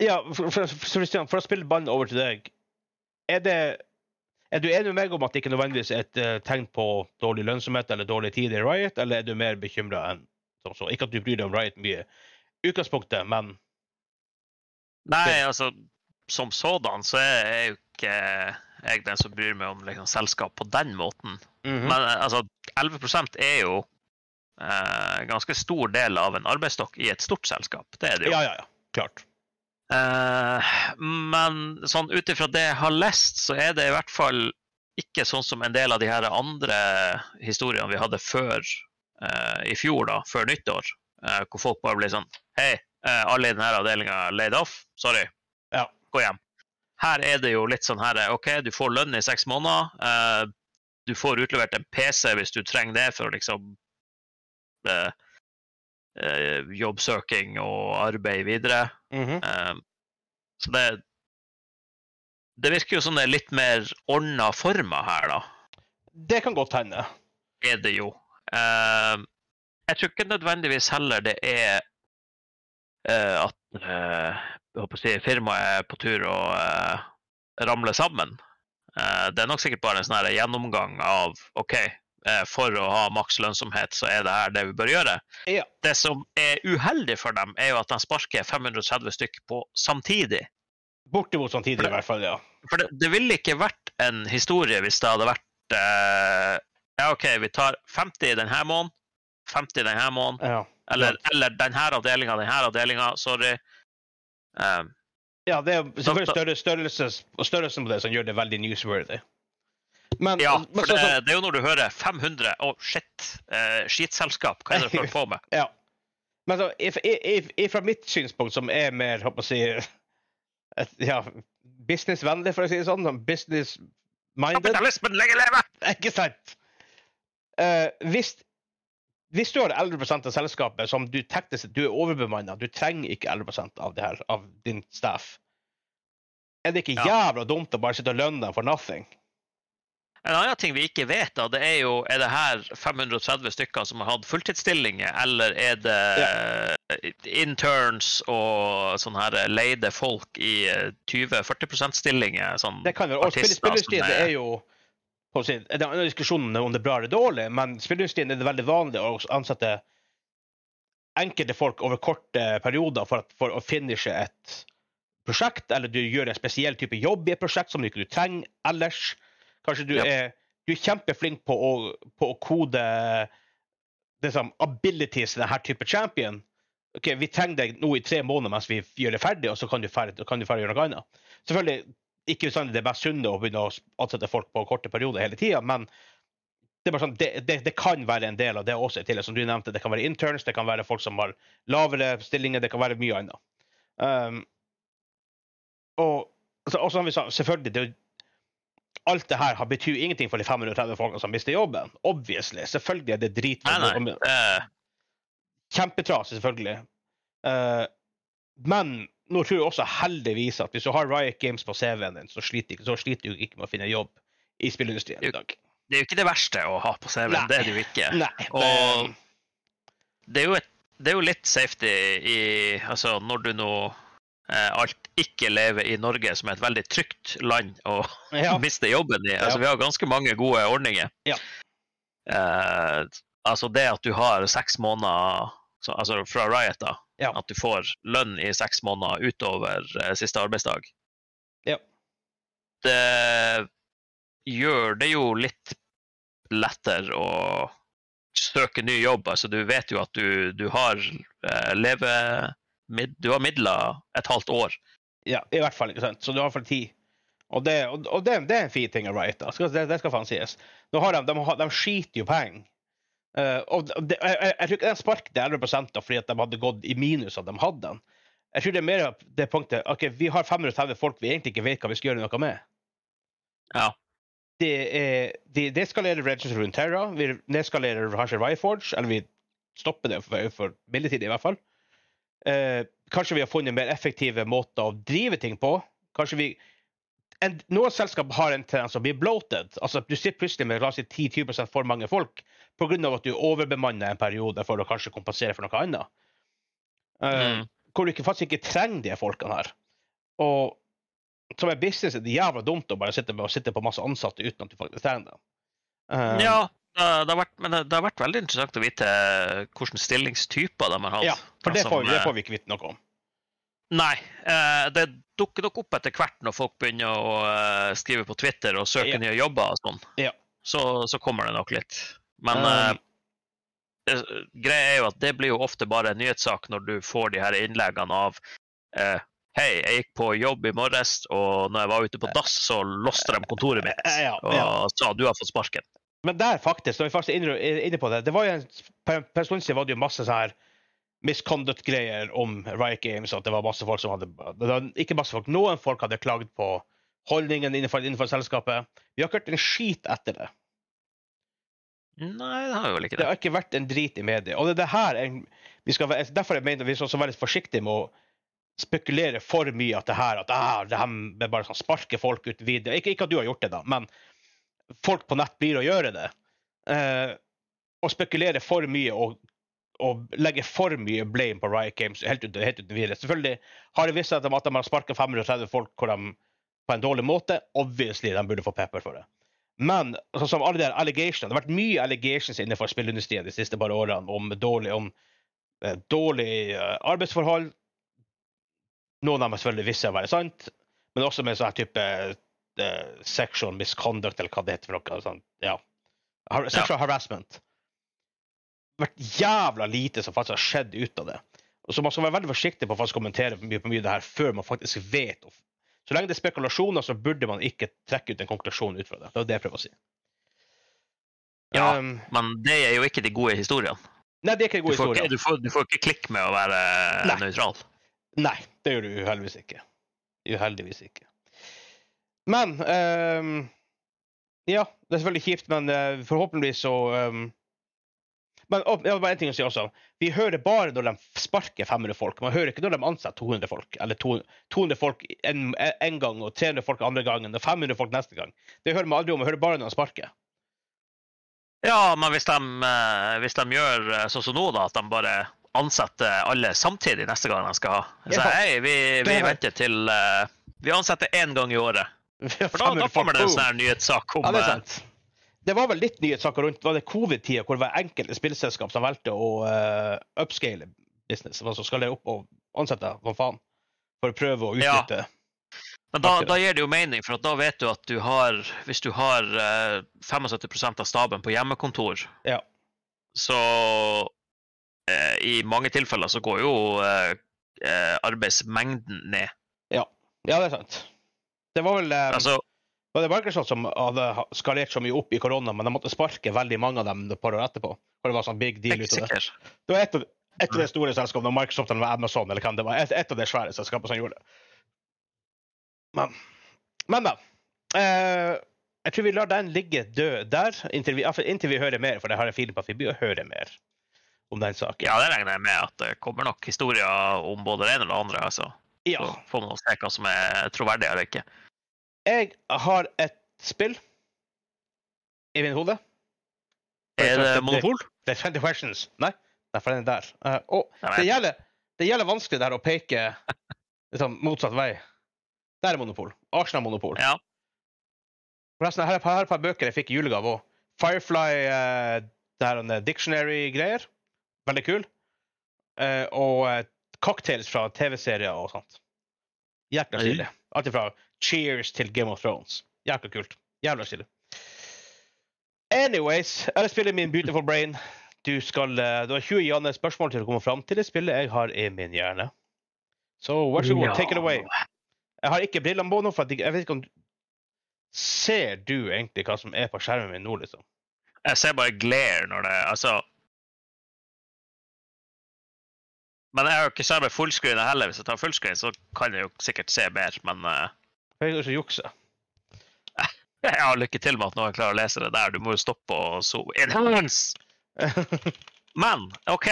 ja, for, for, for, Christian, for å spille ballen over til deg Er det er du enig med meg om at det ikke nødvendigvis er et uh, tegn på dårlig lønnsomhet eller dårlig tid i Riot, eller er du mer bekymra enn som så? Ikke at du bryr deg om Riot mye i utgangspunktet, men Nei, altså som sådan så er jeg jo ikke jeg den som bryr meg om liksom, selskap på den måten. Mhm. Men eh, altså, 11% er jo eh, ganske stor del av en arbeidsstokk i et stort selskap. Det er det jo. Ja, ja, ja. Klart. Eh, men sånn ut ifra det jeg har lest, så er det i hvert fall ikke sånn som en del av de her andre historiene vi hadde før eh, i fjor, da, før nyttår, eh, hvor folk bare blir sånn Hei, eh, alle i denne avdelinga laid off. Sorry. Ja. Gå hjem. Her er det jo litt sånn her OK, du får lønn i seks måneder. eh, du får utlevert en PC hvis du trenger det for å liksom eh, eh, jobbsøking og arbeid videre. Mhm. Eh, Så det Det virker jo som det er litt mer ordna former her, da. Det kan godt hende. Er det jo. Eh, jeg tror ikke nødvendigvis heller det er eh, at håper si, firmaet er på tur å eh, ramle sammen. Eh, det er nok sikkert bare en sånn gjennomgang av OK, eh, for å ha maks lønnsomhet, så er det her det vi bør gjøre. Ja. Det som er uheldig for dem, er jo at de sparker 530 stykker på samtidig. Bortimot samtidig, i hvert fall. ja. For det, det ville ikke vært en historie hvis det hadde vært eh, Ja, OK, vi tar 50 denne måneden, 50 denne måneden, ja. eller, eller denne avdelinga, denne avdelinga, sorry. Um, Ja, det er selvfølgelig større, størrelse, størrelsen på det som gjør det veldig newsworthy. Men, ja, men for så- det, det er jo når du hører 500 Å, shit! Uh, skitselskap, hva er det du holder på med? (laughs) Ja. Men så, if, if, if, fra mitt synspunkt, som er mer håper å si, et, ja, businessvennlig, for å si det sånn business-minded Kapitalismen lenge leve! (laughs) Ikke sant? Uh, hvis, hvis du har 11 av selskapet som du teknisk sett du er overbemanna, du trenger ikke 11% av det her, av din staff, er det ikke jævla dumt å bare sitte og lønne dem for nothing? En annen ting vi ikke vet, da, det er jo er det her 530 stykker som har hatt fulltidsstillinger, eller er det ja. interns og sånne her leide folk i eh, 20-40% stillinger? Sånn Det kan være, og spill- artister Spillindustrien som det er jo Det er en diskusjon om det er bra eller dårlig, men spillindustrien er det veldig vanlig å ansette enkelte folk over korte perioder for, at, for å finishe et prosjekt, eller du gjør en spesiell type jobb i et prosjekt som du ikke trenger ellers. Kanskje du Ja. er, du er kjempeflink på å, på å kode det som abilities til denne type champion. Ok, Vi trenger deg nå i tre måneder mens vi gjør det ferdig, og så kan du ferdig, kan du ferdig gjøre noe annet. Selvfølgelig ikke bestandig det mest sunne å begynne å ansette folk på korte perioder hele tida, men det, er sånn, det, det, det kan være en del av det også. Til, som du nevnte, Det kan være interns, det kan være folk som har lavere stillinger, det kan være mye annet. Um, og, altså, og som vi sa, selvfølgelig det, er Alt det her har betyr ingenting for de 530 folkene som mister jobben. Obviously. Selvfølgelig er det drit. Nei, nei. eh, Kjempetrasig, selvfølgelig. Uh, men nå tror jeg også heldigvis at hvis du har Riot Games på CV-en din, så sliter, så sliter du ikke med å finne jobb i spillindustrien i dag. det er jo ikke det verste å ha på CV-en, det er det jo ikke. Nei. det- Og det er jo, et, det er jo litt safety i Altså, når du nå eh, alt ikke lever i Norge, som er et veldig trygt land å (laughs) ja, miste jobben i. Altså, Ja. Vi har ganske mange gode ordninger. Ja. Eh, altså det at du har seks måneder så, altså fra Riot, da. Ja. At du får lønn i seks måneder utover eh, siste arbeidsdag. Ja. Det gjør det jo litt lettere å søke ny jobb. Altså, du vet jo at du, du har uh, leve... Du har midler et halvt år. ja, i hvert fall. ikke sant? Så du har i hvert fall tid. Og det, og, det, det er en fin ting å write. det, det skal faen sies. De, de, de skiter jo penger. Eh, og det, jeg, jeg, jeg tror ikke den sparket 11 da, fordi at de hadde gått i minus at de hadde den. Jeg tror det er mer det punktet ok, vi har 530 folk vi egentlig ikke vet hva vi skal gjøre noe med. Ja. Det er, de deskalerer Regents rundt Terra, vi nedskalerer kanskje Rifeforge, eller vi stopper det for, for midlertidig i hvert fall. Uh, kanskje vi har funnet mer effektive måter å drive ting på. Kanskje vi en, Noen selskap har en tendens til å bli bloated. Altså, du sitter plutselig med la oss si 10-20 for mange folk pga. at du overbemanner en periode for å kanskje kompensere for noe annet. Mm. Hvor du ikke, faktisk ikke trenger de folkene her. Og som en business er det jævla dumt å bare sitte, med, å sitte på masse ansatte uten at du faktisk trenger dem. Uh, Ja, det, har vært, men det, har vært veldig interessant å vite hvilke stillingstyper de har hatt. ja, for det Som, får, det får vi ikke vite noe om. Nei. eh, det dukker nok opp etter hvert når folk begynner å skrive på Twitter og søke Ja. nye jobber og sånn. Ja. Så, så kommer det nok litt. Men eh, greia er jo at det blir jo ofte bare en nyhetssak når du får de her innleggene av uh, Hei, jeg gikk på jobb i morges, og når jeg var ute på dass, så låste de kontoret mitt ja, og sa du har fått sparken. Men der faktisk, når vi faktisk er inne, på det det var jo en, Per stund siden var det jo masse sånn her misconduct-greier om Riot Games. At det var masse folk som hadde var Ikke masse folk, noen folk hadde klagd på holdningen innenfor, innenfor selskapet. Vi har ikke hørt en skit etter det. Nei, det har jo vel ikke Det det. har ikke vært en drit i media. Og det er det her en, vi skal Derfor jeg mener vi skal være litt forsiktige med å spekulere for mye at det her at ah, det her bare sånn sparke folk ut videre ikke, ikke at du har gjort det, da, men folk på nett blir å gjøre det. Eh, og spekulere for mye og, og legge for mye blame på Riot Games helt uten, helt uten videre. Selvfølgelig har det vist seg at de, at de har sparka 530 folk hvor de, på en dårlig måte. Obviously, de burde få pepper for det. Men sånn som alle de her allegations, det har vært mye allegations innenfor spillindustrien de siste par årene om dårlig, om, eh, dårlig eh, arbeidsforhold. Noen av dem selvfølgelig visse å være sant, men også med sånn type eh, sexual misconduct, eller hva det heter for noe. Sånn, ja. Har, sexual harassment. Det har vært jævla lite som faktisk har skjedd ut av det. Og så Man skal være veldig forsiktig på å kommentere mye på mye det her før man faktisk vet. og Så lenge det er spekulasjoner, så burde man ikke trekke ut en konklusjon ut fra det. Det er det jeg prøver å si. Ja, Um, Men det er jo ikke de gode historiene. nei, det er ikke en Du historiene. ikke, du får, du får ikke klikk med å være Nei. nøytral. Nei, det gjør du uheldigvis ikke. Uheldigvis ikke. Men um, Ja, det er selvfølgelig kjipt, men uh, forhåpentligvis så ehm, Men og, ja, bare en ting å si også. Vi hører bare når de sparker 500 folk. Man hører ikke når de ansetter 200 folk. Eller 200 folk en, en gang og 300 folk andre gangen og 500 folk neste gang. Det hører man aldri om. Man hører bare når de sparker. Ja, men hvis de, eh, hvis de gjør eh, sånn som nå, da, at de bare ansetter alle samtidig neste gang de skal ha Så hei, vi, vi venter til eh, Vi ansetter én gang i året. (laughs) For da, da kommer det en sånn nyhetssak om Ja, det er sant. Det var vel litt nyhetssaker rundt var det covid-tida hvor det var enkelte spillselskap som valgte å uh, upscale business. Altså skal det opp og ansette hva faen. For å prøve å Ja. utnytte Men da, da gir det jo mening, for da vet du at du har Hvis du har uh, 75% av staben på hjemmekontor, Ja. så uh, I mange tilfeller så går jo eh, eh, arbeidsmengden ned. Ja, det er sant. Det var vel um... Altså, var det Microsoft som hadde skalert så mye opp i korona, men de måtte sparke veldig mange av dem et par år etterpå. For det var sånn big deal ut av det. Det var et av, et av de store selskapene, Microsoft eller Amazon, eller hvem det var. Et, et av de svære selskapene som gjorde det. Men, men da. Eh, jeg tror vi lar den ligge død der, inntil vi, inntil vi hører mer, for det har jeg feeling på at vi å høre mer om den saken. Ja, det regner jeg med at det kommer nok historier om både det ene og det andre. altså. Ja. Så får man se hva som er troverdig eller ikke. Jeg har et spill i min hode. Er det monopol? Det er 20 questions. Nei, nei for den er der. Uh, det gjelder, det gjelder vanskelig der å peke liksom, motsatt vei. Der er monopol. Arsenal-monopol. Ja. Forresten, her er et par- er bøker jeg fikk i julegave òg. Firefly uh, det her er dictionary-greier. Veldig kul. Uh, og cocktails fra TV-serier og sånt. Hjertelig stilig. Alt fra Cheers til Game of Thrones. Jækla kult. Jævla stilig. Anyways, jeg spiller min Beautiful Brain. Du skal, eh, du har 20 Janne spørsmål til å komme fram til det spillet jeg har i min hjerne. Så vær så god, take it away. Jeg har ikke brillene på nå, for jeg vet ikke om Ser du egentlig hva som er på skjermen min nå, liksom? Jeg ser bare glare når det Altså Men jeg har jo ikke skjermet fullscreen heller. Hvis jeg tar fullscreen, så kan jeg jo sikkert se bedre. Men (laughs) Jeg kan ikke jukse. Ja, lykke til med at noen klarer å lese det der. Du må jo stoppe og sove Enhance! (laughs) Men OK.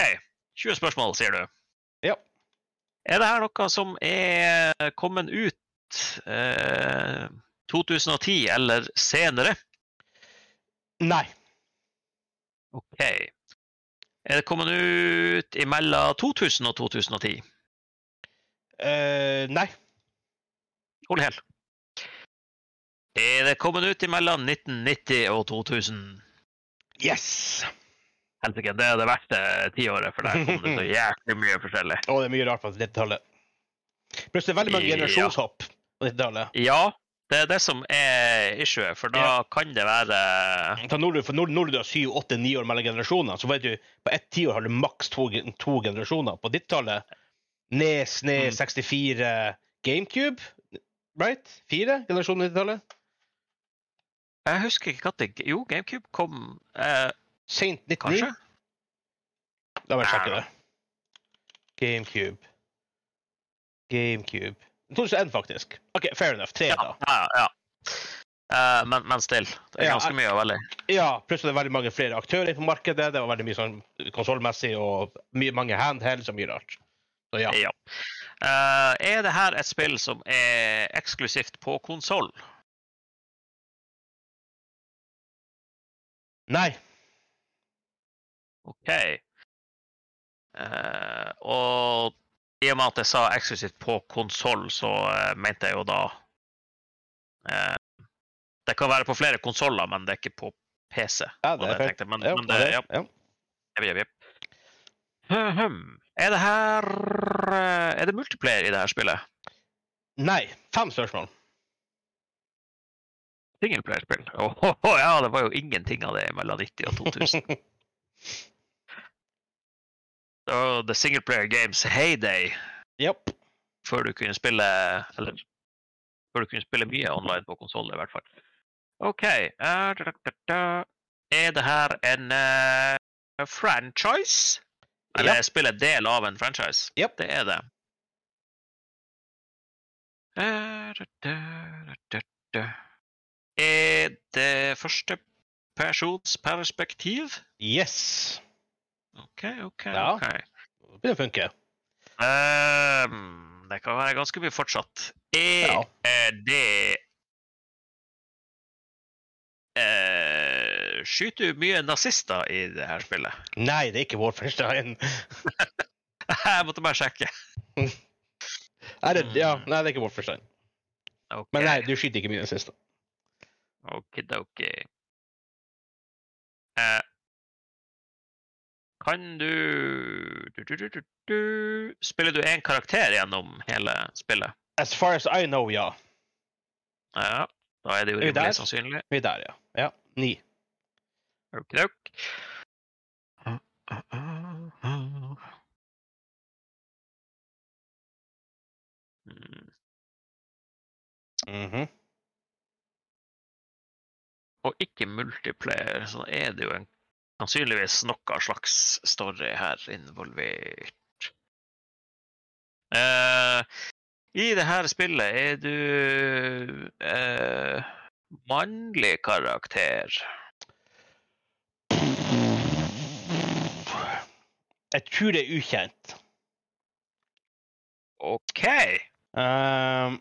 20 spørsmål, sier du. Ja. Er det her noe som er kommet ut eh, 2010 eller senere? Nei. OK. Er det kommet ut imellom 2000 og 2010? Eh, nei. Hold hel. Er det kommet ut imellom 1990 og 2000? Yes! Helsike, det er det verste tiåret, for der kom det så (laughs) jæklig mye forskjellig. Å, det er mye rart på 90-tallet. Plutselig veldig mange Ja. generasjonshopp på 90-tallet. Ja, det er det som er issuet, for da Ja. kan det være Når du, når, når du har syv, åtte, ni år mellom generasjoner, så vet du på ett tiår har du maks to, to generasjoner. På 90-tallet Nes, Nes, Mm. 64, GameCube, right? Fire generasjoner på 90-tallet. Jeg husker ikke når Jo, GameCube kom eh, Saint 99. Kanskje? La meg sjekke det. GameCube. GameCube 2001, faktisk. OK, fair enough. Tre, Ja. da. ja, ja. Uh, men, men still. Det er Ja, ganske mye å veldig. Ja, plutselig er det veldig mange flere aktører på markedet. Det var veldig mye sånn konsollmessig og mye, mange handhelds og mye rart. Så ja. Ja. Uh, er det her et spill som er eksklusivt på konsoll? Nei. OK. Uh, og i og med at jeg sa eksklusivt på konsoll, så uh, mente jeg jo da uh, Det kan være på flere konsoller, men det er ikke på PC. Ja, det fair. tenkte. Men, Ja, men det, ja. ja. Jepp, jepp, jepp. Hm, Er det her Er det multiplayer i det her spillet? Nei. Fem spørsmål. Singleplayerspill? (laughs) Åh, ja, det var jo ingenting av det mellom 90 og 2000. Det var The Singleplayer Games heyday Yep. før du kunne spille Eller før du kunne spille mye online på konsoll, i hvert fall. OK. eh, da, da, da, da. Er det her en uh, franchise? Eller yep. spiller del av en franchise? Yep. Det er det. Eh, Er det første persons perspektiv? Yes. OK, OK. Ja. ok. Det begynner å funke. Um, det kan være ganske mye fortsatt. Er Ja. det uh, Skyter du mye nazister i det her spillet? Nei, det er ikke Wolfenstein. (laughs) Jeg måtte bare sjekke. Er det, ja, Mm. nei, det er ikke Wolfenstein. Okay. Men nei, du skyter ikke mye nazister. Okidoki. Eh, kan du, du, du, du, Spiller du én karakter gjennom hele spillet? As far as I know, ja. Ja, da er det jo rimelig sannsynlig. Vi er der, ja. Ja, Ni. Okidok. Mm. Mhm. Og ikke multiplayer, så er det jo en, sannsynligvis noe slags story her involvert. Eh, I det her spillet er du eh, mannlig karakter. Jeg tror det er ukjent. OK. Ehm,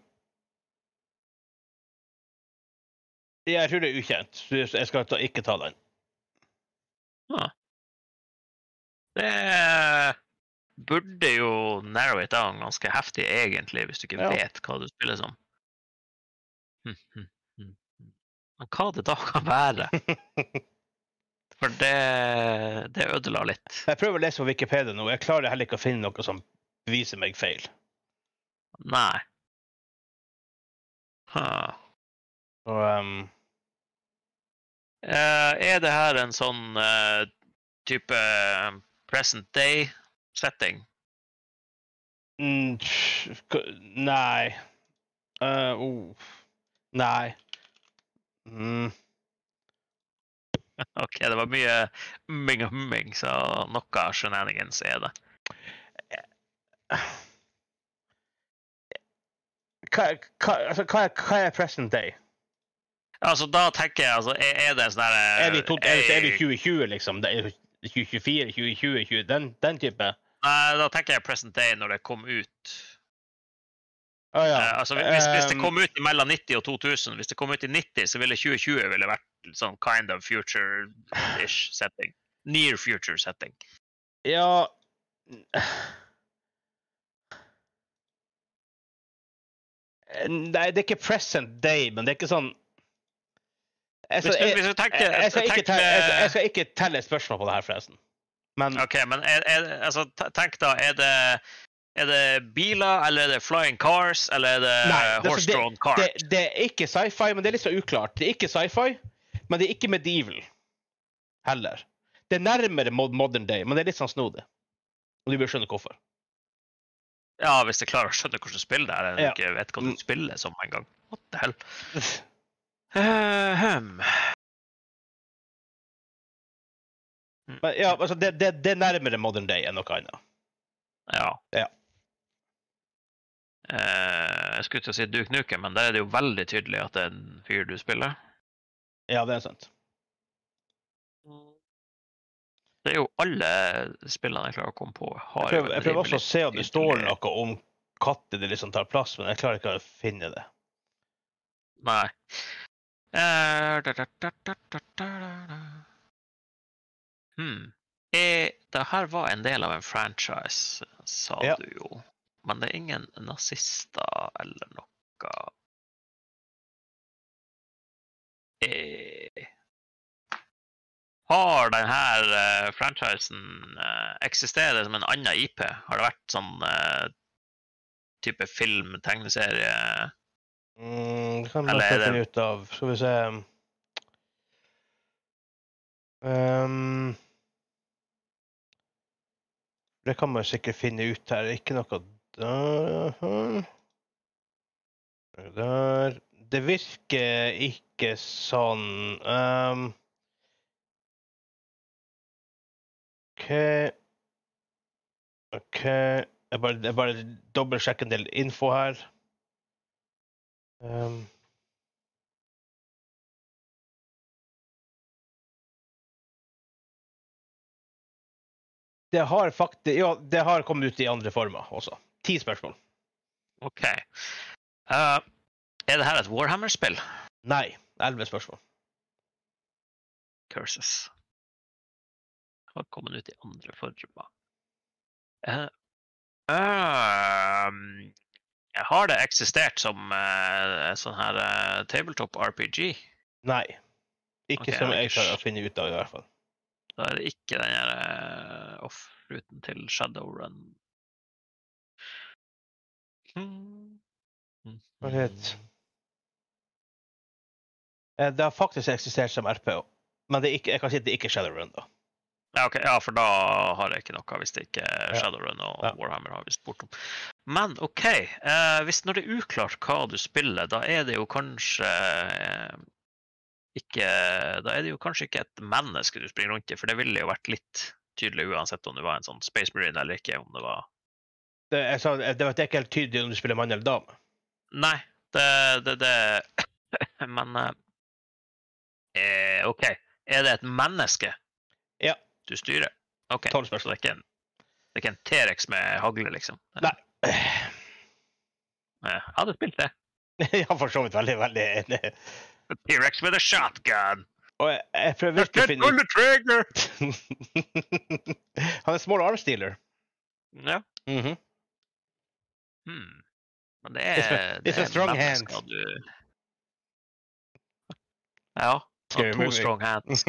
jeg tror det er ukjent. så Jeg skal ta, ikke ta den. Det burde jo narrow it down ganske heftig, egentlig, hvis du ikke Ja. vet hva du spiller som. Hm, hm, hm, hm. Men hva det da kan være? (laughs) For det, det ødela litt. Jeg prøver å lese på Wikipedia nå. Jeg klarer heller ikke å finne noe som viser meg feil. Nei. Huh. Og, Eh, er det her en sånn eh, type present day-setting? mm, nei. Uh, oh. Nei. Mm, (laughs) OK, det var mye umming og humming, så noe shenanigans er det. hva, hva, altså, hva, er, hva er present day? Altså, da tenker jeg altså, Er, er det sånn her Er vi, to, er, vi- er vi eh, 2020, liksom? Er 2024, 2020, 20, den, den type? Nei, da tenker jeg present day når det kom ut. Å ja. Eh, altså, hvis, hvis det Ehm, kom ut mellom 90 og 2000, hvis det kom ut i 90, så ville 2020 ville vært sånn kind of future-ish (sighs) setting. Near future setting. Ja (sighs) Nei, det er ikke present day, men det er ikke sånn jeg skal, Hvis du, hvis du tenker, jeg, skal tenk telle, jeg, jeg skal ikke telle spørsmål på det her, forresten. Men OK, men er, er, altså, tenk da, er det, er det biler, eller er det flying cars, eller er det Nei, altså, horse-drawn cars? det, det er ikke sci-fi, men det er litt så uklart. Det er ikke sci-fi, men det er ikke medieval heller. Det er nærmere modern day, men det er litt sånn snodig. Og du bør skjønne hvorfor. Ja, hvis jeg klarer å skjønne hvordan du spiller det her, Jeg Ja. ikke vet hva du Mm. spiller som en gang. What the hell? (laughs) Ahem. Men ja, altså, det, det, det er nærmere modern day enn noe annet. Ja. Ja. Eh, jeg skulle til å si Duke Nukem, men der er det jo veldig tydelig at det er en fyr du spiller. Ja, det er sant. Det er jo alle spillene jeg klarer å komme på. Har Jeg prøver, jeg prøver også å se om det står noe om katter det liksom tar plass, men jeg klarer ikke å finne det. Nei. Eh. Hmm. Eh, det her var en del av en franchise, sa Ja. du jo. Men det er ingen nazister eller noe. Eh. Har denne uh, franchisen eksisterer som en annen IP? Har det vært sånn eh, type film, tegneserie? Mm, det kan Eller er prøve det- ut av. Skal vi se Ehm, Det kan man sikkert finne ut her. Ikke noe der. der. Det virker ikke sånn Ehm, OK OK Jeg bare, jeg bare dobbeltsjekker en del info her. Ehm. Det har faktisk Ja, det har kommet ut i andre former også. Ti spørsmål. OK. Uh, er det her et Warhammer-spill? Nei. Elleve spørsmål. Curses. Har kommet ut i andre former. Eh, ehm, har det eksistert som uh, sånn her uh, tabletop RPG? Nei. Ikke okay, som jeg klarer å finne ut av, i hvert fall. Da er det ikke den her uh, off-ruten til Shadowrun. Hmm. Mm. Eh, Det har faktisk eksistert som RPO, men det ikke, jeg kan si at det ikke er Shadowrun, da. Ja, okay. ja, for da har jeg ikke noe hvis det ikke er Shadowrun og Ja. Warhammer har visst bortom. Men OK, eh, hvis når det er uklart hva du spiller, da er det jo kanskje eh, ikke Da er det jo kanskje ikke et menneske du springer rundt i, for det ville jo vært litt tydelig uansett om du var en sånn Space Marine eller ikke. om det var... Det, jeg sa, det var ikke helt tydelig om du spiller mann eller dame. Nei, det, det, det (laughs) Men eh, eh, OK. Er det et menneske Ja. du styrer? OK. Så det er ikke en, det er ikke en T-rex med hagle, liksom? Nei. Jeg hadde spilt det. (laughs) Ja, for så vidt veldig, veldig enig. T-rex with a shotgun! Og jeg, jeg prøver virkelig å finne trigger! (laughs) Han er small arm stealer. Ja. Mm Hmm. Men det It's er, a- det it's a er strong mennesker hand. Du... Ja. Scary to movie. strong hands.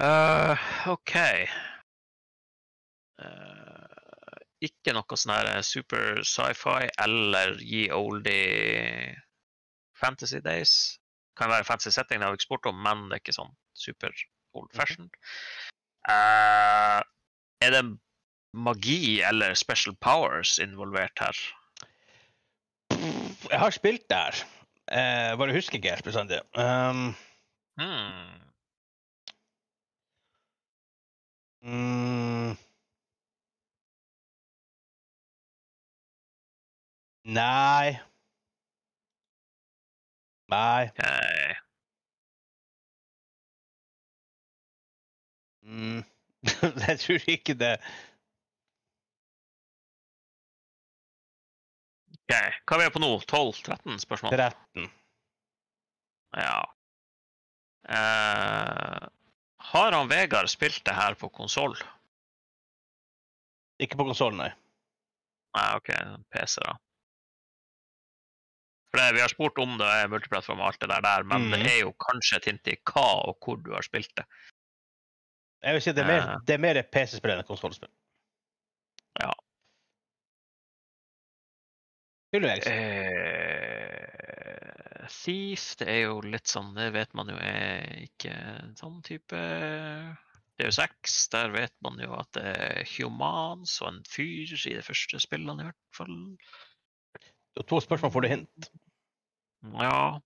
uh, (laughs) OK. Eh, ikke noe sånn her super sci-fi eller ye oldie fantasy days. Kan være fancy setting, det har vi ikke spurt om, men det er ikke sånn super old fashioned. Uh, er det magi eller special powers involvert her? Jeg har spilt der. Uh, bare husker ikke helt bestandig. Um, Hmm. mm, nei. Nei. ok. Mm. (laughs) jeg tror ikke det. Ok, Hva er vi på nå? 12-13 spørsmål? 13. Ja. Eh, har han Vegard spilt det her på konsoll? Ikke på konsollen, nei. Nei, OK, PC, da. For det, Vi har spurt om det er multiplattform og alt det der, der men det Mhm. er jo kanskje et hint i hva og hvor du har spilt det. Jeg vil si det er mer, Eh. det er mer PC-spill enn konsollspill. Ja. Vil du si? Eh, Thief, det er jo litt sånn Det vet man jo er ikke en sånn type DU6, der vet man jo at det er humans og en fyr i de første spillene, i hvert fall. To spørsmål får du hint. Ja.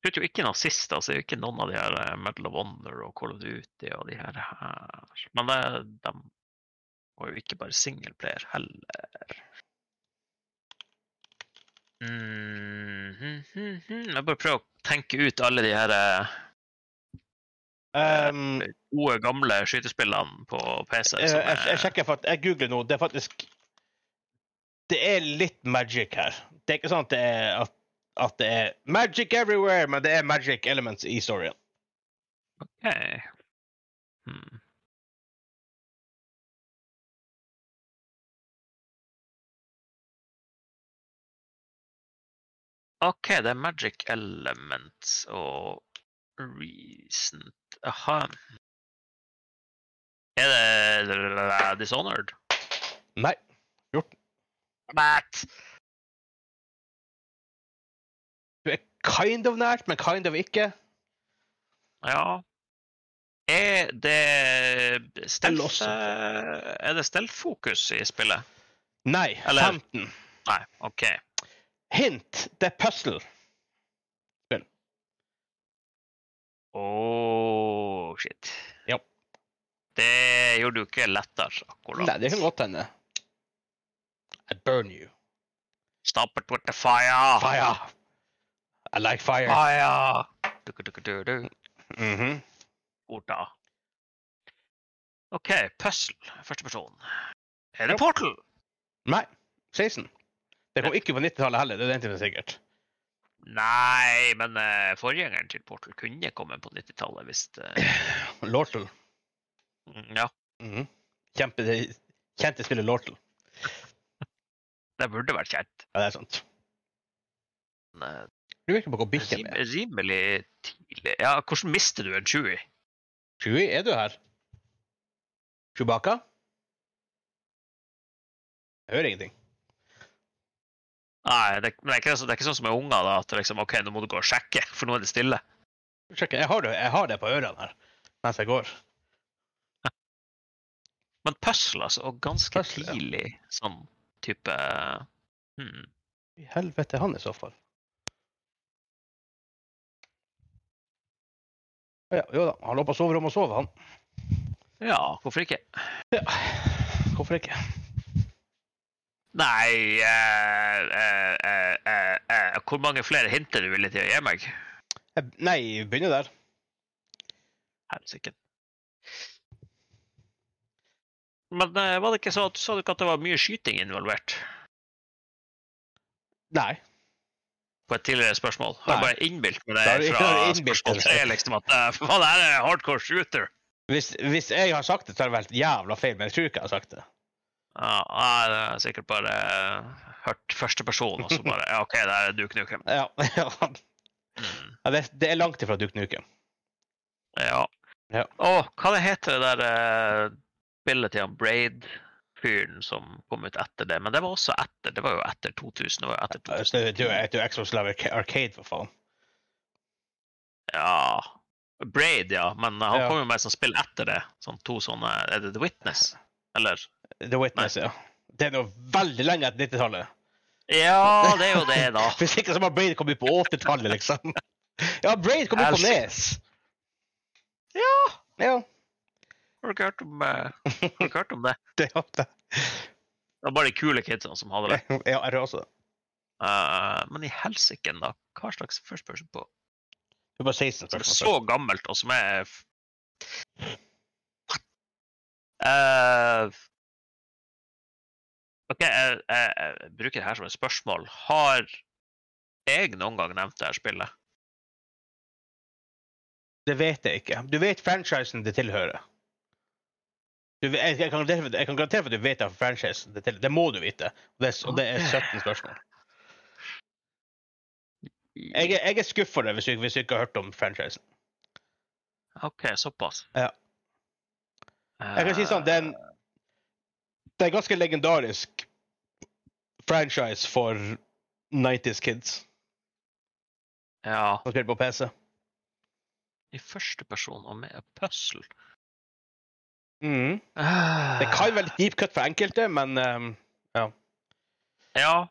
Jeg er jo ikke nazister, så er jo ikke noen av de her eh, Medal of Honor og Call of Duty og de her her. Men det, de var jo ikke bare singleplayer heller. Mm, -hmm. hm, hm. Jeg bare prøver å tenke ut alle de her eh, Um, gode, gamle skytespillene på PC. jeg, jeg, jeg er, sjekker for at jeg googler nå. Det er faktisk Det er litt magic her. Det er ikke sånn at det er, at, at det er magic everywhere, men det er magic elements i storyen. Ok. Hmm. OK, det er magic elements og recent Aha. Er det Dishonored? Nei. Matt! Du kind of nært, men kind of ikke. Ja. Er det stealth eh, Er det stealth-fokus i spillet? Nei. Eller- 15. Nei, OK. Hint. Det er puzzle. Oh, shit. Ja. Det gjorde du ikke lettere, akkurat. Nei, det kan godt hende. I burn you. Stop it with the fire! Fire! I like fire. Fire! Du, du, du, du. Mhm. Orda. OK, puzzle. Første person. Er det. Portal? Nei. 16. Det kom ikke på 90-tallet heller, det er den tiden sikkert. Nei, men uh, forgjengeren til Portal kunne komme på 90-tallet hvis det (sighs) Lortel. Mm, Ja, Mhm. Kjempe, kjente spillet Lortel. (laughs) det burde vært kjent. Ja, det er sant. Men, eh, Du virker ikke å gå med. rimelig tidlig. Ja, hvordan mister du en Chewie? Chewie, er du her? Chewbacca? Jeg hører ingenting. Nei, det, men det, er ikke, det er ikke sånn som med unger, da, at liksom, OK, nå må du gå og sjekke, for nå er det stille. Sjekke. jeg har det, jeg har det på ørene her mens jeg går. Men puzzle, altså, og ganske Puzzle, ja. tidlig sånn type hmm. I helvete han i så fall. Ja, jo da, han lå på soverommet og sov, han. Ja, hvorfor ikke? Ja, hvorfor ikke? Nei eh, eh, eh, eh, eh, Hvor mange flere hint er du villig til å gi meg? Jeg, nei, begynner der. Helsike. Men eh, var det ikke så at sa du ikke at det var mye skyting involvert Nei. På et tidligere spørsmål? Har jeg bare innbilt Da det fra spørsmål tre, liksom at eh, faen, det her er hardcore shooter? Hvis, hvis jeg har sagt det, så har det vært jævla feil, men jeg tror ikke jeg har sagt det. Ja, jeg har er sikkert bare eh, hørt første person, og så bare ja, OK, det er Duke Nukem. (laughs) Ja, ja. Mm. ja det, det er langt ifra Duke Nukem. Ja. Ja. Å, hva det heter det der uh, bildet til han Braid-fyren som kom ut etter det? Men det var også etter. Det var jo etter 2000. Det var jo etter 2000. Altså, Det det er jo Exos Arcade, for faen. Ja Braid, ja. Men han Ja. kom jo med som spill etter det. Sånn to sånne Er det The Witness? Eller? The Witness, ja. Det er noe veldig lenge etter 90-tallet. Ja, det er jo det, da. (laughs) Hvis ikke så må Braid komme ut på 80-tallet, liksom. (laughs) Ja, Braid kom ut på Nes. Ja, Ja, har du ikke hørt om, eh, har du ikke hørt om det? (laughs) det er det. Det var bare de kule kidsene som hadde det. (laughs) Ja, jeg har også det. Eh, men i helsike, da. Hva slags first person på Det var 16 Det er spørsmål. så gammelt, og som er Eh, OK, jeg, jeg, jeg bruker det her som et spørsmål. Har jeg noen gang nevnt det her spillet? Det vet jeg ikke. Du vet franchisen det tilhører. Du, jeg, jeg, kan garantere for, at du vet av franchisen det. Det må du vite. Og det, og det er 17 spørsmål. Jeg, jeg er skuffa hvis, du- hvis du ikke har hørt om franchisen. OK, såpass. Ja. Jeg kan si sånn, det er, en, det er ganske legendarisk franchise for 90s kids Ja. som spiller på PC. I første person og med puzzle. Mhm. Det kan være litt deep cut for enkelte, men um, Ja.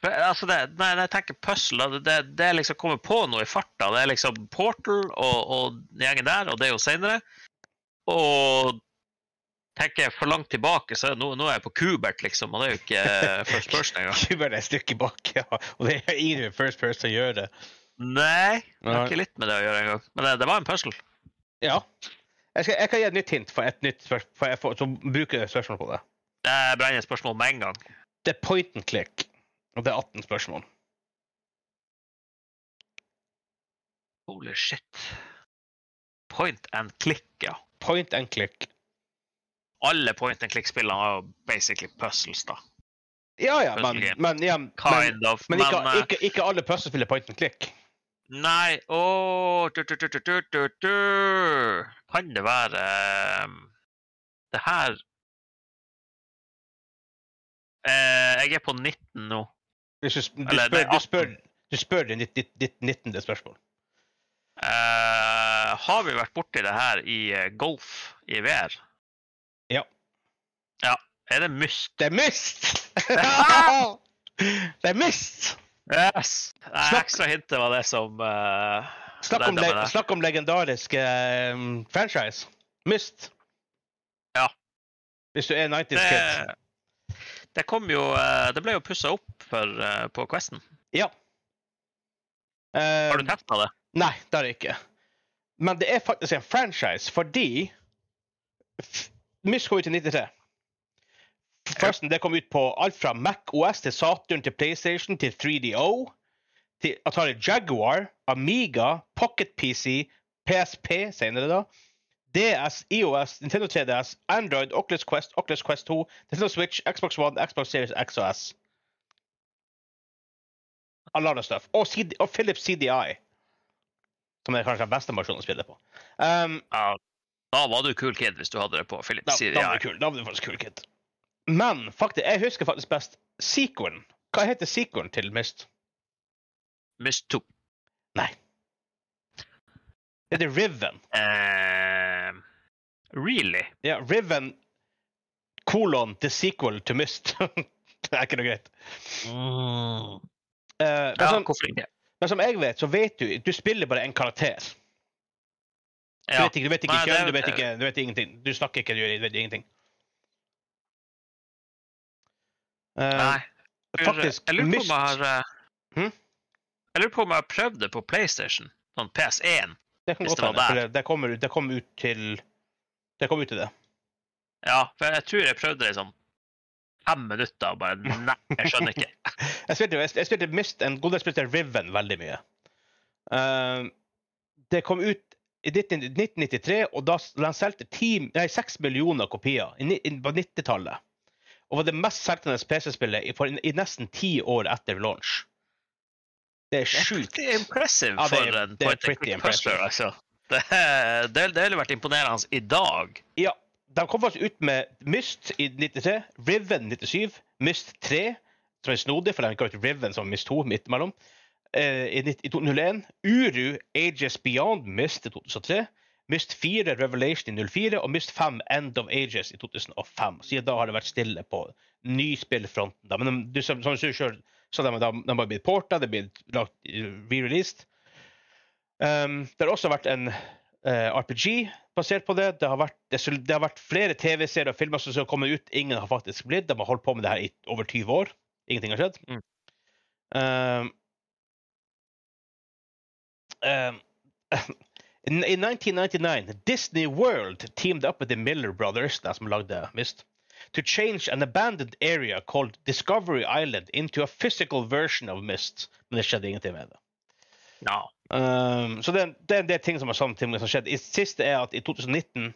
For, altså det, nei, når jeg tenker puzzle, det, det, det liksom kommer på noe i farta. Det er liksom Portal og, og gjengen der, og det er jo seinere. Og tenker jeg for langt tilbake, så nå, nå er jeg på Kubert, liksom. Og det er jo ikke eh, first person engang. (laughs) Kubert er et stykke bak, ja. Og det er ingen first person å gjøre det. Nei, det har ikke litt med det å gjøre engang. Men det, det var en puzzle. Ja. Jeg, skal, jeg kan gi et nytt hint for et nytt spørsmål, for så bruker jeg spørsmål på det. Det brenner spørsmål med en gang. Det er point and click, og det er 18 spørsmål. Holy shit. Point and click, ja. Point and click. Alle point and click-spillene er jo basically puzzles, da. Ja, ja, men, men, ja, men, of. men Men, ikke, eh, ikke, ikke alle puzzles er point and click. Nei Åh du, Kan det være ehm, Det her eh, Jeg er på 19 nå. Hvis du, spør, Eller, nei, du, spør, du spør ditt, ditt, ditt 19. spørsmål. Uh, har vi vært borti det her i eh, golf i VR? Ja. Ja. Er det myst? Det er mist! (laughs) det er mist! Yes! Nei, Snakk- ekstra hintet var det som uh, Snakk om, le, snakk om legendarisk eh, franchise. Myst. Ja. Hvis du er 90s kid. Det, kom jo eh, Det ble jo pussa opp for, eh, på Questen. Ja. Har du testa det? Nei, det har jeg ikke. Men det er faktisk en franchise fordi Myst kom ut i 93. Forresten, det kom ut på alt fra Mac OS til Saturn til PlayStation til 3DO. Til Atari Jaguar, Amiga, Pocket PC, PSP senere, da. DS, IOS, Nintendo 3DS, Android, Oculus Quest, Oculus Quest 2, Nintendo Switch, Xbox One, Xbox Series X og S. A lot of stuff. Og, CD, og Philips CDI. Som er kanskje den beste versjonen å spille på. Um, Ja. Da var du kul kid hvis du hadde det på Philips da, CDI. da var kul. Da var du faktisk kul, kid. Men faktisk, jeg husker faktisk best sequelen. Hva heter sequelen til Myst? Myst 2. Nei. Er Det Riven. Eh, really? Ja, Riven kolon the sequel to Myst. (laughs) det er ikke noe greit. Mm. Uh, men, Ja, som, men som jeg vet, så vet du Du spiller bare en karakter. Du Ja. vet ikke, du vet ikke Nei, kjønn, du vet ikke Du vet ingenting. Du snakker ikke, du vet ingenting. Uh, Nei. faktisk, jeg lurer på om jeg har uh... Hm? Jeg lurer på om jeg har prøvd det på PlayStation. Sånn PS1. Det kan godt hende. Det, kommer, ut- det kom ut til Det kom ut til det. Ja, for jeg tror jeg prøvde det i sånn fem minutter og bare Nei, jeg skjønner ikke. (laughs) Jeg spilte, jeg, jeg spilte Mist en god del spilte Riven veldig mye. Uh, det kom ut i 1993, og da lanserte de solgte 10 nei, 6 millioner kopier i, i, på 90-tallet. Og var det mest selgende PC-spillet i, i nesten ti år etter launch. Det er sjukt. Det er impressive Ja, det er- for en point and puzzler, altså. Det, det, det ville vært imponerende i dag. Ja, de kom faktisk ut med Myst i 93, Riven 97, Myst 3, som er snodig, for de ga ut Riven som Myst 2 midt imellom, eh, i, i 2001. Uru Ages Beyond Myst i 2003. Myst 4 Revelation i 04 og Myst 5 End of Ages i 2005. Siden da har det vært stille på nyspillfronten. Men du, som, som du selv, så de, de, de har blitt porta, det har blitt lagt, re-released. Um, det har også vært en uh, RPG basert på det. Det har vært, det, det har vært flere TV-serier og filmer som skal komme ut. Ingen har faktisk blitt. De har holdt på med det her i over 20 år. Ingenting har skjedd. Mm. Um, um, (laughs) in, in 1999, Disney World teamed up with the Miller Brothers, de som lagde Myst, to change an abandoned area called Discovery Island into a physical version of Myst. Men det skjedde ingenting med det. No. Um, så det, det er en del ting som har sånne ting som har skjedd. I siste er at i 2019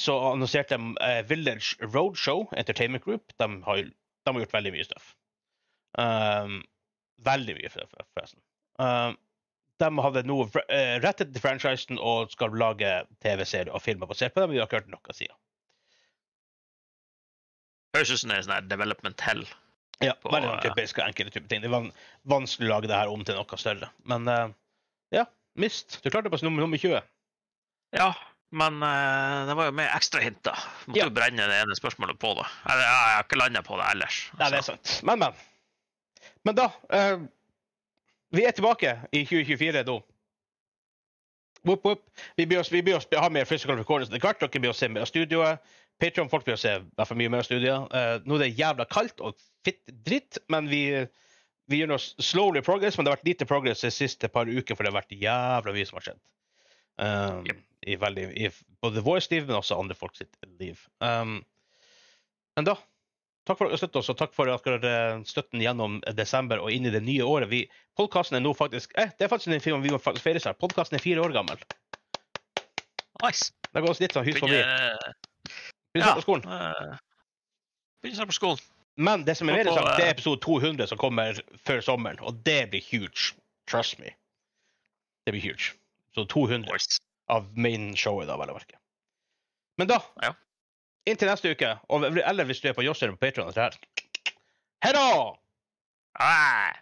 så annonserte de uh, Village Roadshow Entertainment Group. De har, de har gjort veldig mye stuff. Um, veldig mye, for- for- forresten. Um, de hadde nå uh, rettet til franchisen og skal lage TV-serier og filmer basert på dem. vi har ikke hørt noe siden. Høres ut som det er sånn development hell. Ja, På, veldig eh, typisk og enkle type ting. Det er vanskelig å lage det her om til noe større. Men eh, ja, Mist. Du klarte på nummer, nummer 20. Ja, men uh, det var jo med da. Måtte Ja. jo brenne det ene spørsmålet på det. Jeg, jeg, jeg har ikke landa på det ellers. Nei, det er altså. sant. Men, men. Men da uh, Vi er tilbake i 2024 da. Whoop, whoop. Vi blir oss, vi blir oss, ha mer physical recordings etter hvert. Dere blir å se mer av studioet. Patreon-folk å se hvert mye mer studier. Eh, nå er det jævla kaldt og fitt dritt, men vi, vi gjør noe slowly progress, men det har vært lite progress de siste par uker, for det har vært jævla mye som har skjedd. Um, Yep. i, veldig, I både vårt liv, men også andre folk sitt liv. Um, men da Takk for at dere støtter oss, og takk for at dere eh, støtten gjennom desember og inn i det nye året. Vi, podcasten er nå faktisk eh, Det er faktisk en film vi må faktisk feire her. Podkasten er fire år gammel. Nice. Det går oss litt sånn hus forbi. Begynner, Begynner på skolen. eh, Begynner snart på skolen. Men det som er på, interessant, det er eh, episode 200 som kommer før sommeren, og det blir huge. Trust me. Det blir huge. Så 200 Nice. av main-showet, da, vel å merke. Men da, Ja. inntil neste uke, eller hvis du er på Josser på Patreon, Hei da! Ah!